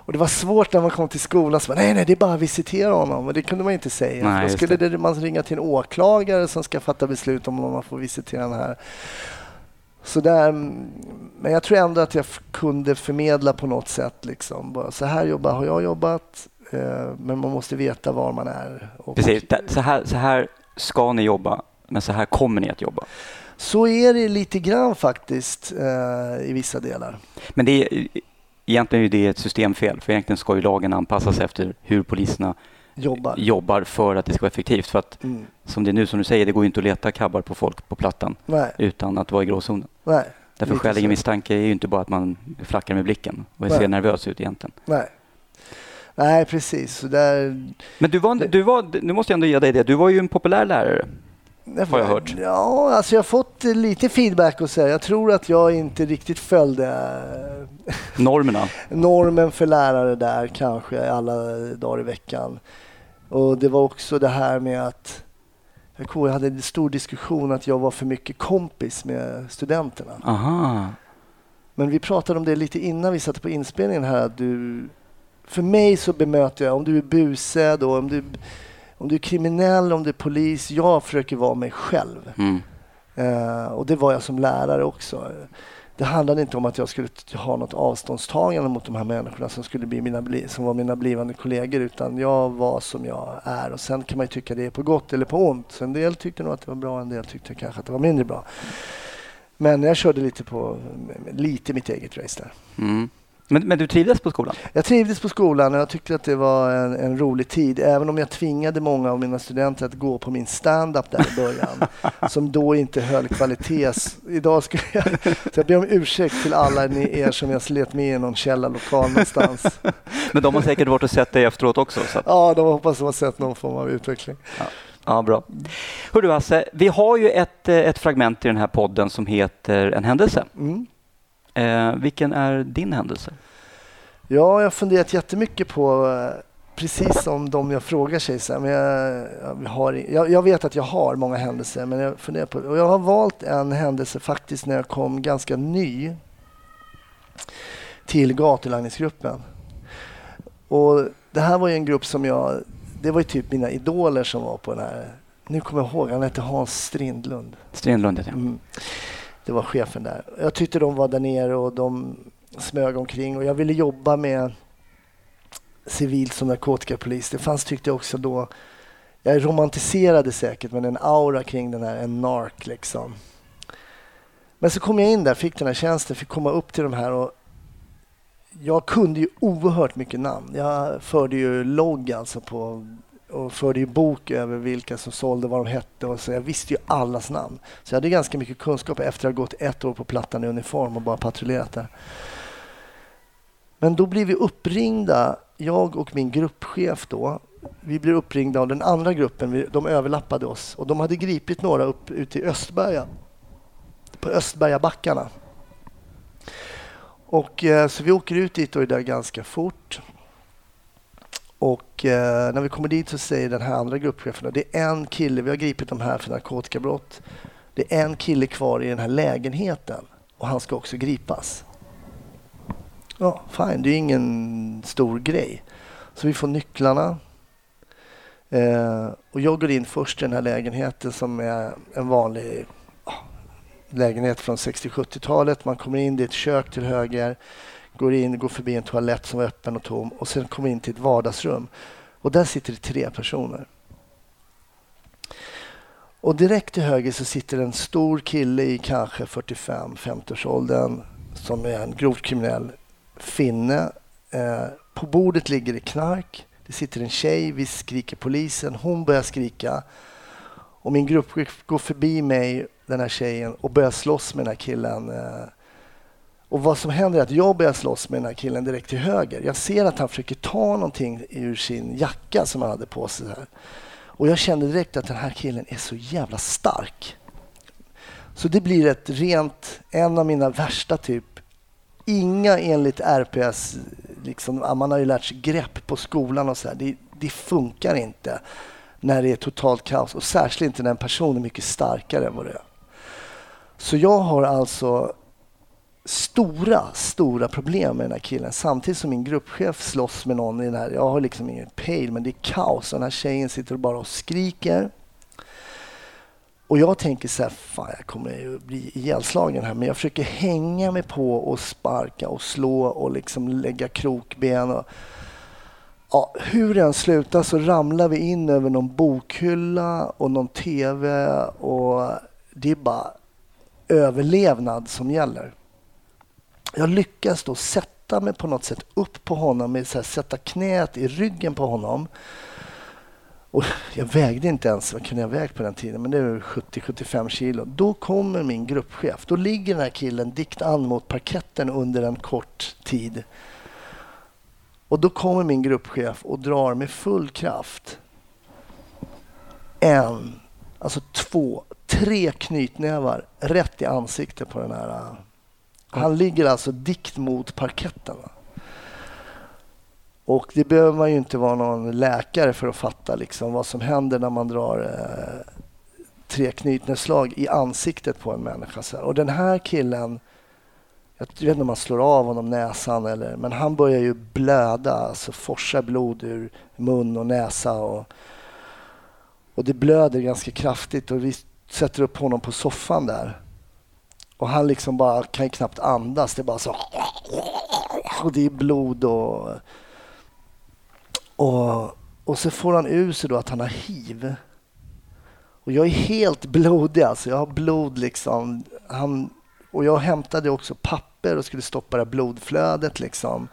Och det var svårt när man kom till skolan. Så bara, nej, nej, det är bara att visitera honom. Och det kunde man inte säga. Nej, då skulle det. det. man ringa till en åklagare som ska fatta beslut om man får visitera den här. Så där, men jag tror ändå att jag kunde förmedla på något sätt. Liksom. Bara, så här jobbar, har jag jobbat, eh, men man måste veta var man är. Precis, så här, så här ska ni jobba, men så här kommer ni att jobba. Så är det lite grann faktiskt eh, i vissa delar. Men det är, egentligen är det ett systemfel, för egentligen ska ju lagen anpassas efter hur poliserna Jobbar. jobbar för att det ska vara effektivt. För att Mm. som det är nu, som du säger, det går ju inte att leta kabbar på folk på plattan Nej, utan att vara i gråzonen. nej. Därför skäligen misstanke är ju inte bara att man flackar med blicken och Nej. ser nervös ut egentligen. Nej. Nej, precis. Där, Men du var, du var, nu måste jag ändå ge dig det, du var ju en populär lärare. Har jag hört. Ja, alltså jag har fått lite feedback och säga. Jag tror att jag inte riktigt följde eh, Normerna. (laughs) normen för lärare där kanske alla dagar i veckan. Och det var också det här med att jag hade en stor diskussion att jag var för mycket kompis med studenterna. Aha. Men vi pratade om det lite innan vi satte på inspelningen här. Du, för mig så bemöter jag, om du är busad och om du, om du är kriminell, om du är polis. Jag försöker vara mig själv. Mm. Eh, och det var jag som lärare också. Det handlade inte om att jag skulle ha något avståndstagande mot de här människorna som, skulle bli mina, som var mina blivande kollegor. Utan jag var som jag är. Och sen kan man tycka det är på gott eller på ont. Så en del tyckte nog att det var bra, en del tyckte kanske att det var mindre bra. Men jag körde lite på lite mitt eget race där. Mm. Men, men du trivdes på skolan? Jag trivdes på skolan och jag tyckte att det var en, en rolig tid. Även om jag tvingade många av mina studenter att gå på min stand-up där i början. (laughs) som då inte höll kvalitets... Idag skulle jag... Så jag ber om ursäkt till alla ni er som jag slet med i någon källarlokal någonstans. (laughs) Men de har säkert varit och sett dig efteråt också. Så. att- Ja, de hoppas de har sett någon form av utveckling. Ja, bra. Hör du Hasse, vi har ju ett, ett fragment i den här podden som heter En händelse. Mm. Eh, vilken är din händelse? Ja, jag har funderat jättemycket på, eh, precis som de jag frågar sig. Så här, men jag, jag, har, jag, jag vet att jag har många händelser, men jag funderar på och Jag har valt en händelse faktiskt när jag kom ganska ny till gatulangningsgruppen. Och det här var ju en grupp som jag... Det var ju typ mina idoler som var på den här... Nu kommer jag ihåg, han hette Hans Strindlund. Heter jag. Mm. Det var chefen där. Jag tyckte de var där nere och de smög omkring och jag ville jobba med civilt som narkotikapolis. Det fanns, tyckte jag också då, jag romantiserade säkert men en aura kring den här, en nark liksom. Men så kom jag in där, fick den här tjänsten, fick komma upp till de här och jag kunde ju oerhört mycket namn. Jag förde ju logg alltså på och förde ju bok över vilka som sålde, vad de hette och så jag visste ju allas namn. Så jag hade ganska mycket kunskap efter att ha gått ett år på Plattan i uniform och bara patrullerat där. Men då blev vi uppringda, jag och min gruppchef då. Vi blev uppringda av den andra gruppen, de överlappade oss och de hade gripit några upp ute i Östberga. På Östbergabackarna. Och eh, så vi åker ut dit och är där ganska fort. Och eh, när vi kommer dit så säger den här andra gruppchefen att det är en kille, vi har gripit de här för narkotikabrott. Det är en kille kvar i den här lägenheten och han ska också gripas. Ja, fine, det är ingen stor grej. Så vi får nycklarna. Eh, och jag går in först i den här lägenheten som är en vanlig lägenhet från 60-70-talet. Man kommer in, det är ett kök till höger, går in, går förbi en toalett som var öppen och tom och sen kommer in till ett vardagsrum. Och där sitter det tre personer. Och direkt till höger så sitter en stor kille i kanske 45-50-årsåldern som är en grovt kriminell finne. Eh, på bordet ligger det knark. Det sitter en tjej, vi skriker polisen. Hon börjar skrika. Och min grupp går förbi mig, den här tjejen, och börjar slåss med den här killen. Eh, och vad som händer är att jag börjar slåss med den här killen direkt till höger. Jag ser att han försöker ta någonting ur sin jacka som han hade på sig. Här. Och jag kände direkt att den här killen är så jävla stark. Så det blir ett rent, en av mina värsta typ. Inga enligt RPS, liksom, man har ju lärt sig grepp på skolan och så här. Det, det funkar inte när det är totalt kaos och särskilt inte när en person är mycket starkare än vad det är. Så jag har alltså stora, stora problem med den här killen. Samtidigt som min gruppchef slåss med någon i den här. Jag har liksom ingen pejl, men det är kaos. Den här tjejen sitter bara och skriker. Och jag tänker så här, fan jag kommer ju bli ihjälslagen här. Men jag försöker hänga mig på och sparka och slå och liksom lägga krokben. Och, ja, hur den slutar så ramlar vi in över någon bokhylla och någon TV och det är bara överlevnad som gäller jag lyckas då sätta mig på något sätt upp på honom, med så här, sätta knät i ryggen på honom. Och jag vägde inte ens, vad kunde jag väga på den tiden? Men det var 70-75 kilo. Då kommer min gruppchef. Då ligger den här killen dikt an mot parketten under en kort tid. Och då kommer min gruppchef och drar med full kraft en, alltså två, tre knytnävar rätt i ansiktet på den här han ligger alltså dikt mot parketten. Och det behöver man ju inte vara någon läkare för att fatta liksom, vad som händer när man drar eh, tre knytnävsslag i ansiktet på en människa. Så Och den här killen, jag vet inte om man slår av honom näsan eller, men han börjar ju blöda, alltså forsa blod ur mun och näsa. Och, och det blöder ganska kraftigt och vi sätter upp honom på soffan där. Och han liksom bara kan knappt andas. Det är bara så. Och det är blod och... Och, och så får han ur sig då att han har hiv. Och jag är helt blodig alltså. Jag har blod liksom. Han, och jag hämtade också papper och skulle stoppa det blodflödet liksom.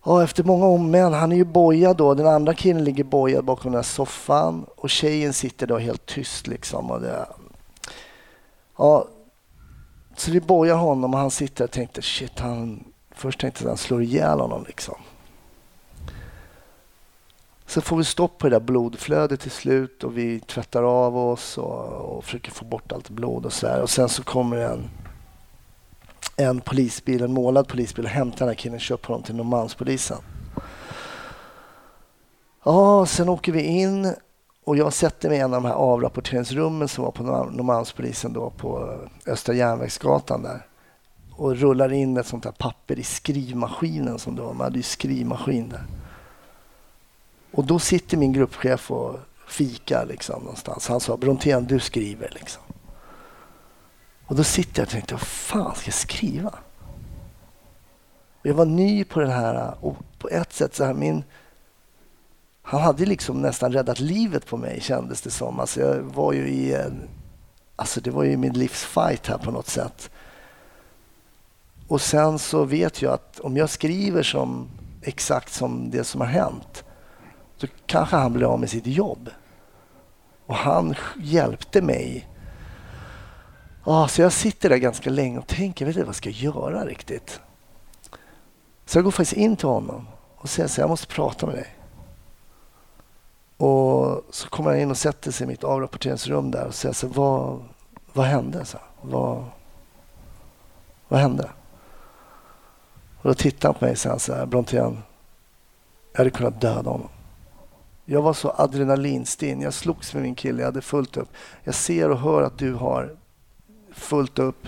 Och efter många om men, han är ju bojad då. Den andra killen ligger bojad bakom den här soffan och tjejen sitter då helt tyst liksom. Och det, Ja, så vi bojar honom och han sitter och tänkte shit, han, först tänkte att han slår ihjäl honom liksom. Så får vi stopp på det där blodflödet till slut och vi tvättar av oss och, och försöker få bort allt blod och så där. Och sen så kommer en, en polisbil, en målad polisbil och hämtar den här killen och kör på honom till Norrmalmspolisen. Ja, sen åker vi in och jag sätter mig i en av de här avrapporteringsrummen som var på Norrmalmspolisen då på Östra Järnvägsgatan där och rullar in ett sånt här papper i skrivmaskinen som det var. Man hade ju skrivmaskin där. Och då sitter min gruppchef och fikar liksom någonstans. Han sa Brontén, du skriver liksom. Och då sitter jag och tänkte, vad fan ska jag skriva? Och jag var ny på den här och på ett sätt så här min han hade liksom nästan räddat livet på mig kändes det som. Alltså jag var ju i en, alltså det var ju min livs fight här på något sätt. Och sen så vet jag att om jag skriver som exakt som det som har hänt så kanske han blir av med sitt jobb. Och han hjälpte mig. Ah, så jag sitter där ganska länge och tänker, jag vet inte vad jag ska göra riktigt. Så jag går faktiskt in till honom och säger så jag måste prata med dig. Och så kommer han in och sätter sig i mitt avrapporteringsrum där och säger så vad, vad hände? Så, vad, vad hände? Och då tittar han på mig och säger så här, Brontén, jag hade kunnat döda honom. Jag var så adrenalinstinn. Jag slogs med min kille. Jag hade fullt upp. Jag ser och hör att du har fullt upp.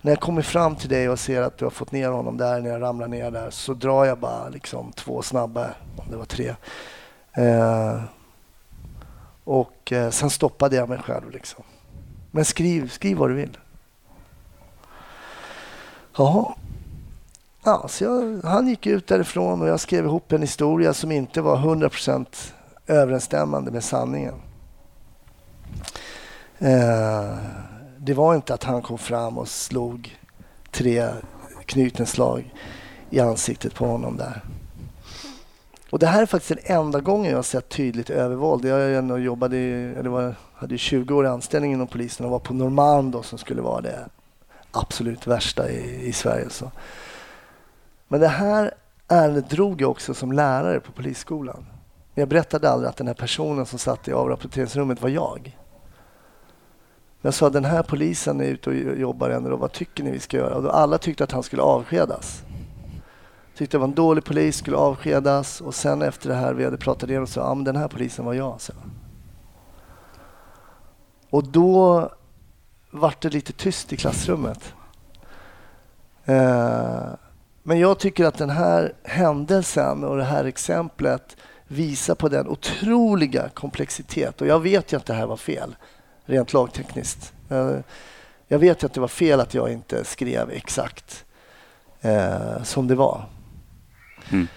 När jag kommer fram till dig och ser att du har fått ner honom där när jag ramlar ner där så drar jag bara liksom två snabba, om det var tre, Eh, och eh, sen stoppade jag mig själv. Liksom. Men skriv, skriv vad du vill. Jaha. Ja, så jag, han gick ut därifrån och jag skrev ihop en historia som inte var 100% överensstämmande med sanningen. Eh, det var inte att han kom fram och slog tre knytenslag i ansiktet på honom där. Och Det här är faktiskt den enda gången jag har sett tydligt övervåld. Jag jobbade eller var, hade 20 år i anställning inom polisen och var på Norrmalm som skulle vara det absolut värsta i, i Sverige. Så. Men det här ärendet drog jag också som lärare på polisskolan. Jag berättade aldrig att den här personen som satt i avrapporteringsrummet var jag. Jag sa den här polisen är ute och jobbar ändå. Vad tycker ni vi ska göra? Och alla tyckte att han skulle avskedas. Tyckte det var en dålig polis, skulle avskedas. Och sen efter det här vi hade pratat igenom så ja, men den här polisen var jag. Så. Och då vart det lite tyst i klassrummet. Eh, men jag tycker att den här händelsen och det här exemplet visar på den otroliga komplexitet. Och jag vet ju att det här var fel, rent lagtekniskt. Eh, jag vet ju att det var fel att jag inte skrev exakt eh, som det var. Mm.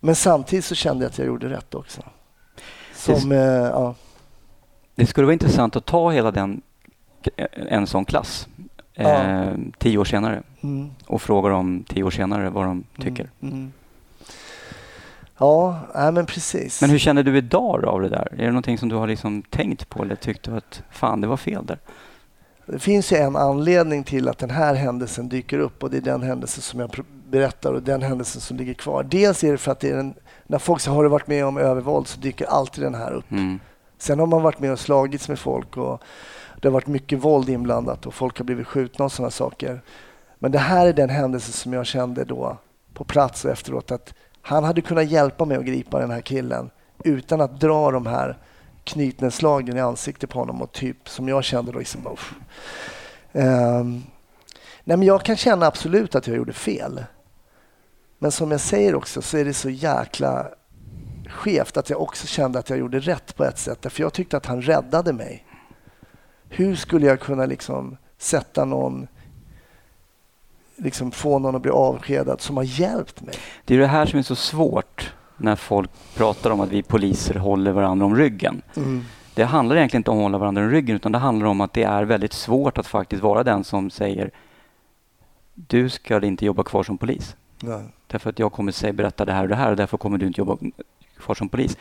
Men samtidigt så kände jag att jag gjorde rätt också. Som, det, eh, ja. det skulle vara intressant att ta hela den, en sån klass eh, tio år senare mm. och fråga dem tio år senare vad de mm. tycker. Mm. Ja, äh, men precis. Men hur känner du idag av det där? Är det någonting som du har liksom tänkt på eller tyckt att fan, det var fel där? Det finns ju en anledning till att den här händelsen dyker upp och det är den händelse som jag berättar och den händelsen som ligger kvar. Dels är det för att det är en, när folk har varit med om övervåld så dyker alltid den här upp. Mm. Sen har man varit med och slagits med folk och det har varit mycket våld inblandat och folk har blivit skjutna och sådana saker. Men det här är den händelse som jag kände då på plats och efteråt att han hade kunnat hjälpa mig att gripa den här killen utan att dra de här knytnävsslagen i ansiktet på honom och typ som jag kände då liksom um, Nej men jag kan känna absolut att jag gjorde fel. Men som jag säger också så är det så jäkla skevt att jag också kände att jag gjorde rätt på ett sätt. För jag tyckte att han räddade mig. Hur skulle jag kunna liksom sätta någon liksom få någon att bli avskedad som har hjälpt mig. Det är det här som är så svårt när folk pratar om att vi poliser håller varandra om ryggen. Mm. Det handlar egentligen inte om att hålla varandra om ryggen utan det handlar om att det är väldigt svårt att faktiskt vara den som säger du ska inte jobba kvar som polis. Nej. Därför att jag kommer säga berätta det här och det här och därför kommer du inte jobba kvar som polis.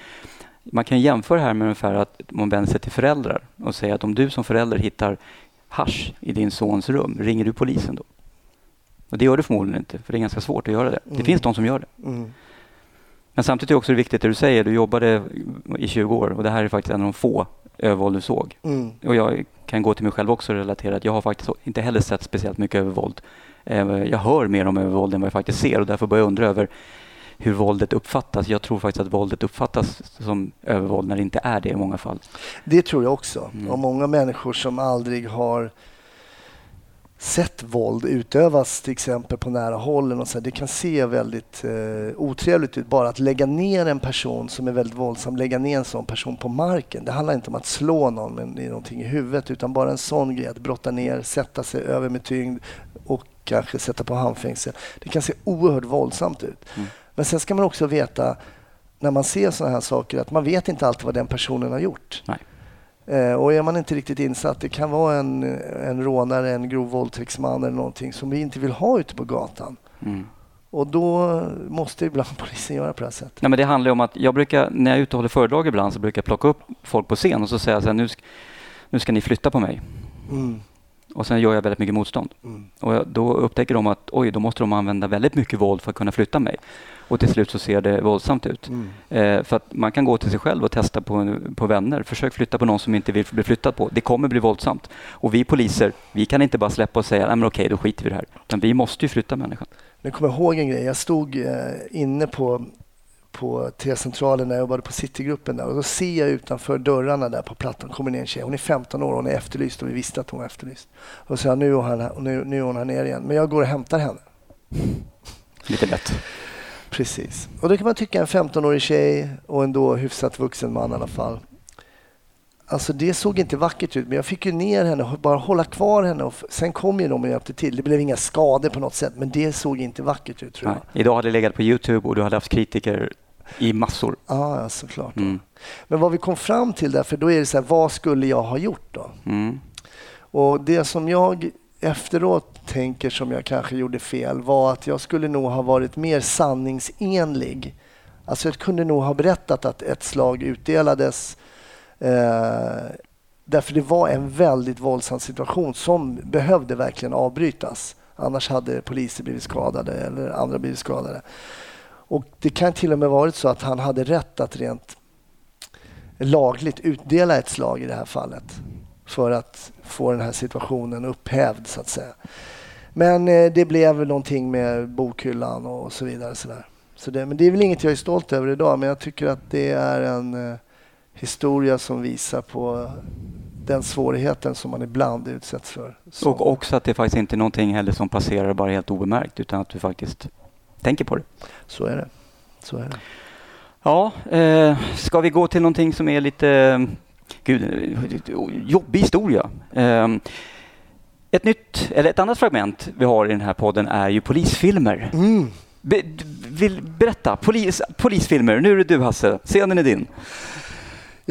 Man kan jämföra det här med ungefär att man vänder sig till föräldrar och säger att om du som förälder hittar hash i din sons rum, ringer du polisen då? Och det gör du förmodligen inte, för det är ganska svårt att göra det. Mm. Det finns de som gör det. Mm. Men samtidigt är det också viktigt det du säger. Du jobbade i 20 år och det här är faktiskt en av de få övervåld du såg. Mm. Och jag kan gå till mig själv också och relatera att jag har faktiskt inte heller sett speciellt mycket övervåld. Eh, jag hör mer om övervåld än vad jag faktiskt ser och därför börjar jag undra över hur våldet uppfattas. Jag tror faktiskt att våldet uppfattas som övervåld när det inte är det i många fall. Det tror jag också. Mm. Och många människor som aldrig har sett våld utövas till exempel på nära håll. Och så, det kan se väldigt eh, otrevligt ut bara att lägga ner en person som är väldigt våldsam, lägga ner en sån person på marken. Det handlar inte om att slå någon med någonting i huvudet utan bara en sån grej, att brotta ner, sätta sig över med tyngd och kanske sätta på handfängsel. Det kan se oerhört våldsamt ut. Mm. Men sen ska man också veta när man ser sådana här saker att man vet inte alltid vad den personen har gjort. Nej. Eh, och är man inte riktigt insatt, det kan vara en, en rånare, en grov våldtäktsman eller någonting som vi inte vill ha ute på gatan. Mm. Och då måste ibland (laughs) polisen göra på det här sättet. Nej, men det handlar om att jag brukar, när jag är ute och håller föredrag ibland så brukar jag plocka upp folk på scen och så säga så här, nu, ska, nu ska ni flytta på mig. Mm. Och sen gör jag väldigt mycket motstånd. Mm. Och då upptäcker de att oj, då måste de använda väldigt mycket våld för att kunna flytta mig. Och till slut så ser det våldsamt ut. Mm. Eh, för att man kan gå till sig själv och testa på, på vänner. Försök flytta på någon som inte vill bli flyttad på. Det kommer bli våldsamt. Och vi poliser, vi kan inte bara släppa och säga, nej men okej, då skiter vi i det här. Men vi måste ju flytta människan. Jag kommer ihåg en grej. Jag stod eh, inne på på T-centralen när jag jobbade på Citygruppen där och då ser jag utanför dörrarna där på plattan kommer ner en tjej. Hon är 15 år och hon är efterlyst och vi visste att hon var efterlyst. Och så jag, nu är hon här, nu, nu är hon här nere igen. Men jag går och hämtar henne. Lite lätt. Precis. Och då kan man tycka en 15-årig tjej och en då hyfsat vuxen man i alla fall. Alltså det såg inte vackert ut, men jag fick ju ner henne och bara hålla kvar henne. Och sen kom ju de och hjälpte till. Det blev inga skador på något sätt, men det såg inte vackert ut tror jag. Nej. Idag hade det legat på Youtube och du hade haft kritiker i massor. Ja, ja, såklart. Mm. Men vad vi kom fram till där, för då är det så här, vad skulle jag ha gjort då? Mm. Och det som jag efteråt tänker som jag kanske gjorde fel var att jag skulle nog ha varit mer sanningsenlig. Alltså jag kunde nog ha berättat att ett slag utdelades eh, därför det var en väldigt våldsam situation som behövde verkligen avbrytas. Annars hade poliser blivit skadade eller andra blivit skadade. Och det kan till och med varit så att han hade rätt att rent lagligt utdela ett slag i det här fallet för att få den här situationen upphävd så att säga. Men eh, det blev väl någonting med bokhyllan och så vidare. Så där. Så det, men det är väl inget jag är stolt över idag men jag tycker att det är en eh, historia som visar på den svårigheten som man ibland utsätts för. som- Och också att det faktiskt inte är någonting heller som passerar bara helt obemärkt utan att du faktiskt tänker på det. Så är det. Så är det. Ja, eh, ska vi gå till någonting som är lite eh, gud, jobbig historia? Eh, ett nytt, eller ett annat fragment vi har i den här podden är ju polisfilmer. Mm. Be, vill, berätta, polis, polisfilmer. Nu är det du Hasse, scenen är din.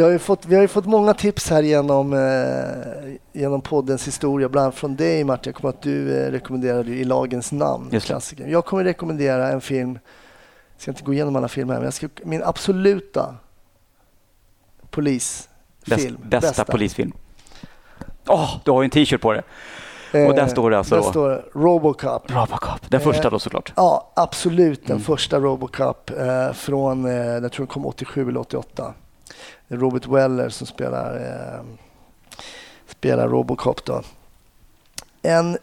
Har ju fått, vi har ju fått många tips här genom, eh, genom poddens historia, bland annat från dig Martin. Jag kommer att du eh, rekommenderade I lagens namn, Just klassiker. Jag kommer rekommendera en film, jag ska inte gå igenom alla filmer men jag ska, min absoluta polisfilm. Bäst, bästa, polisfilm. Åh, du har ju en t-shirt på det. och där står det alltså Där då? står det Robocop. Robocop, den första Eh, då såklart. Ja, absolut den Mm. första Robocop eh, från, eh, jag tror den kom 87 eller 88. Robert Weller som spelar, eh, spelar Robocop då. En,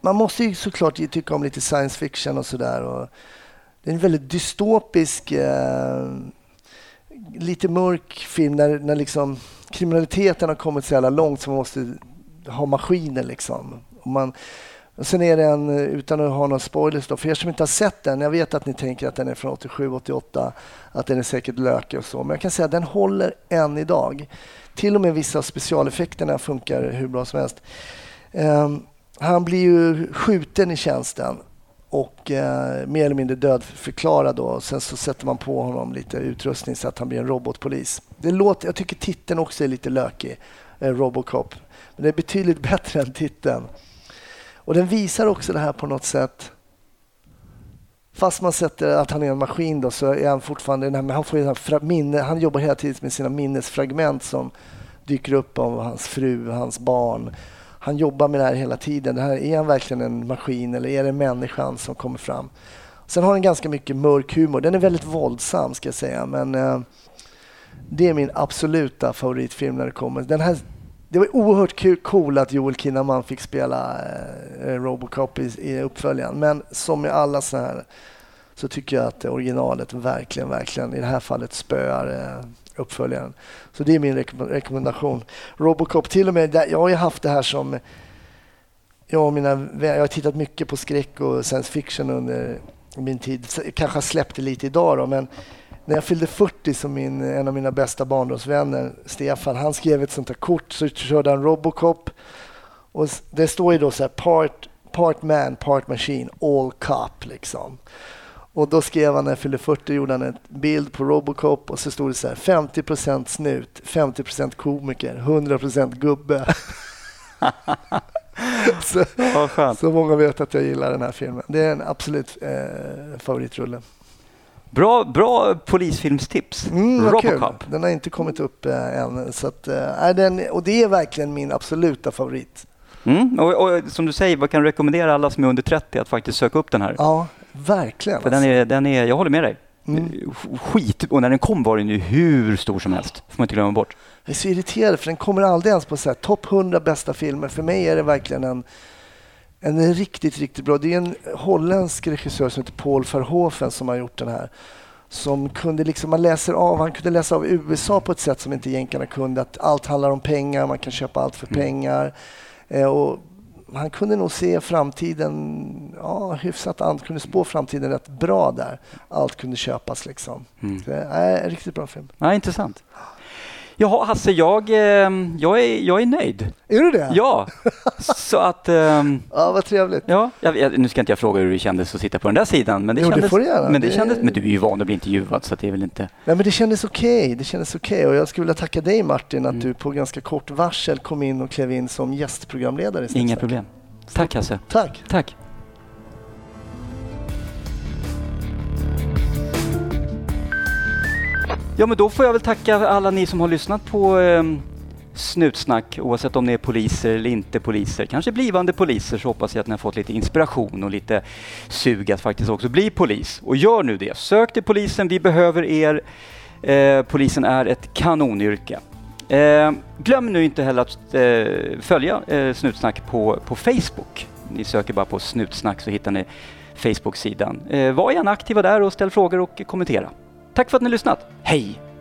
man måste ju såklart tycka om lite science fiction och sådär. Det är en väldigt dystopisk, eh, lite mörk film när, när liksom kriminaliteten har kommit så jävla långt så man måste ha maskiner liksom. Och man, och sen är det en, eh, utan att ha några spoilers då, för er som inte har sett den, jag vet att ni tänker att den är från 87-88, att den är säkert lökig och så, men jag kan säga att den håller än idag. Till och med vissa av specialeffekterna funkar hur bra som helst. Um, han blir ju skjuten i tjänsten och eh, mer eller mindre dödförklarad då. Sen så sätter man på honom lite utrustning så att han blir en robotpolis. Det låter, jag tycker titeln också är lite lökig, eh, Robocop. Men det är betydligt (laughs) bättre än titeln. Och den visar också det här på något sätt. Fast man sätter att han är en maskin då så är han fortfarande den här, men han får ju här fra- minne, han jobbar hela tiden med sina minnesfragment som dyker upp om hans fru, hans barn. Han jobbar med det här hela tiden. Det här, är han verkligen en maskin eller är det människan som kommer fram? Sen har den ganska mycket mörk humor. Den är väldigt våldsam ska jag säga men eh, det är min absoluta favoritfilm när det kommer. Den här, det var oerhört kul, cool att Joel Kinnaman fick spela eh, eh, Robocop i, i uppföljaren. Men som med alla sådana här så tycker jag att originalet verkligen, verkligen i det här fallet spöar eh, uppföljaren. Så det är min rekom rekommendation. Robocop, till och med, där, jag har ju haft det här som jag, och mina, jag har tittat mycket på skräck och science fiction under min tid. Kanske har släppt det lite idag då, men när jag fyllde 40 som min, en av mina bästa barndomsvänner, Stefan, han skrev ett sånt här kort så körde han Robocop. Och det står ju då så här part, part man, part machine, all cop liksom. Och då skrev han när jag fyllde 40 gjorde han en bild på Robocop och så stod det så här 50% snut, 50% komiker, 100% gubbe. (laughs) så, så många vet att jag gillar den här filmen. Det är en absolut eh, favoritrulle. Bra, bra polisfilmstips. Mm, vad kul. Robocop. Den har inte kommit upp eh, än. Så att, eh, är den, och det är verkligen min absoluta favorit. Mm. Och, och som du säger, vad kan du rekommendera alla som är under 30 att faktiskt söka upp den här? Ja, verkligen. För den är, den är, jag håller med dig. Mm. Skit, och när den kom var den ju hur stor som helst. får man inte glömma bort. Jag är så irriterad för den kommer aldrig ens på så här topp 100 bästa filmer. För mig är det verkligen en, en riktigt, riktigt bra. Det är en holländsk regissör som heter Paul Verhoeven som har gjort den här. Som kunde liksom, man läser av, han kunde läsa av USA på ett sätt som inte jänkarna kunde. Att allt handlar om pengar, man kan köpa allt för Mm. pengar. Eh, och han kunde nog se framtiden, ja hyfsat, han kunde spå framtiden rätt bra där. Allt kunde köpas liksom. Mm. Så, äh, riktigt bra film. Ja, intressant. Jaha, Hasse, jag, eh, jag, är, jag är nöjd. Är du det? Ja, så att... ehm, (laughs) Ja, vad trevligt. Ja, jag, nu ska inte jag fråga hur det kändes att sitta på den där sidan, men det Jo, det kändes... får du göra. Men, det Det- kändes, men du är ju van att bli intervjuad, så det är väl inte... Nej, men det kändes okej. Det kändes okej. Och jag skulle vilja tacka dig Martin att Mm. du på ganska kort varsel kom in och klev in som gästprogramledare. Inga problem. Tack Hasse. Tack. Tack. Ja, men då får jag väl tacka alla ni som har lyssnat på eh, Snutsnack, oavsett om ni är poliser eller inte poliser. Kanske blivande poliser, så hoppas jag att ni har fått lite inspiration och lite sug att faktiskt också bli polis. Och gör nu det. Sök till polisen, vi behöver er. Eh, polisen är ett kanonyrke. Eh, glöm nu inte heller att eh, följa eh, Snutsnack på, på Facebook. Ni söker bara på Snutsnack så hittar ni Facebook-sidan. Eh, var gärna aktiva där och ställ frågor och kommentera. Tack för att ni har lyssnat. Hej!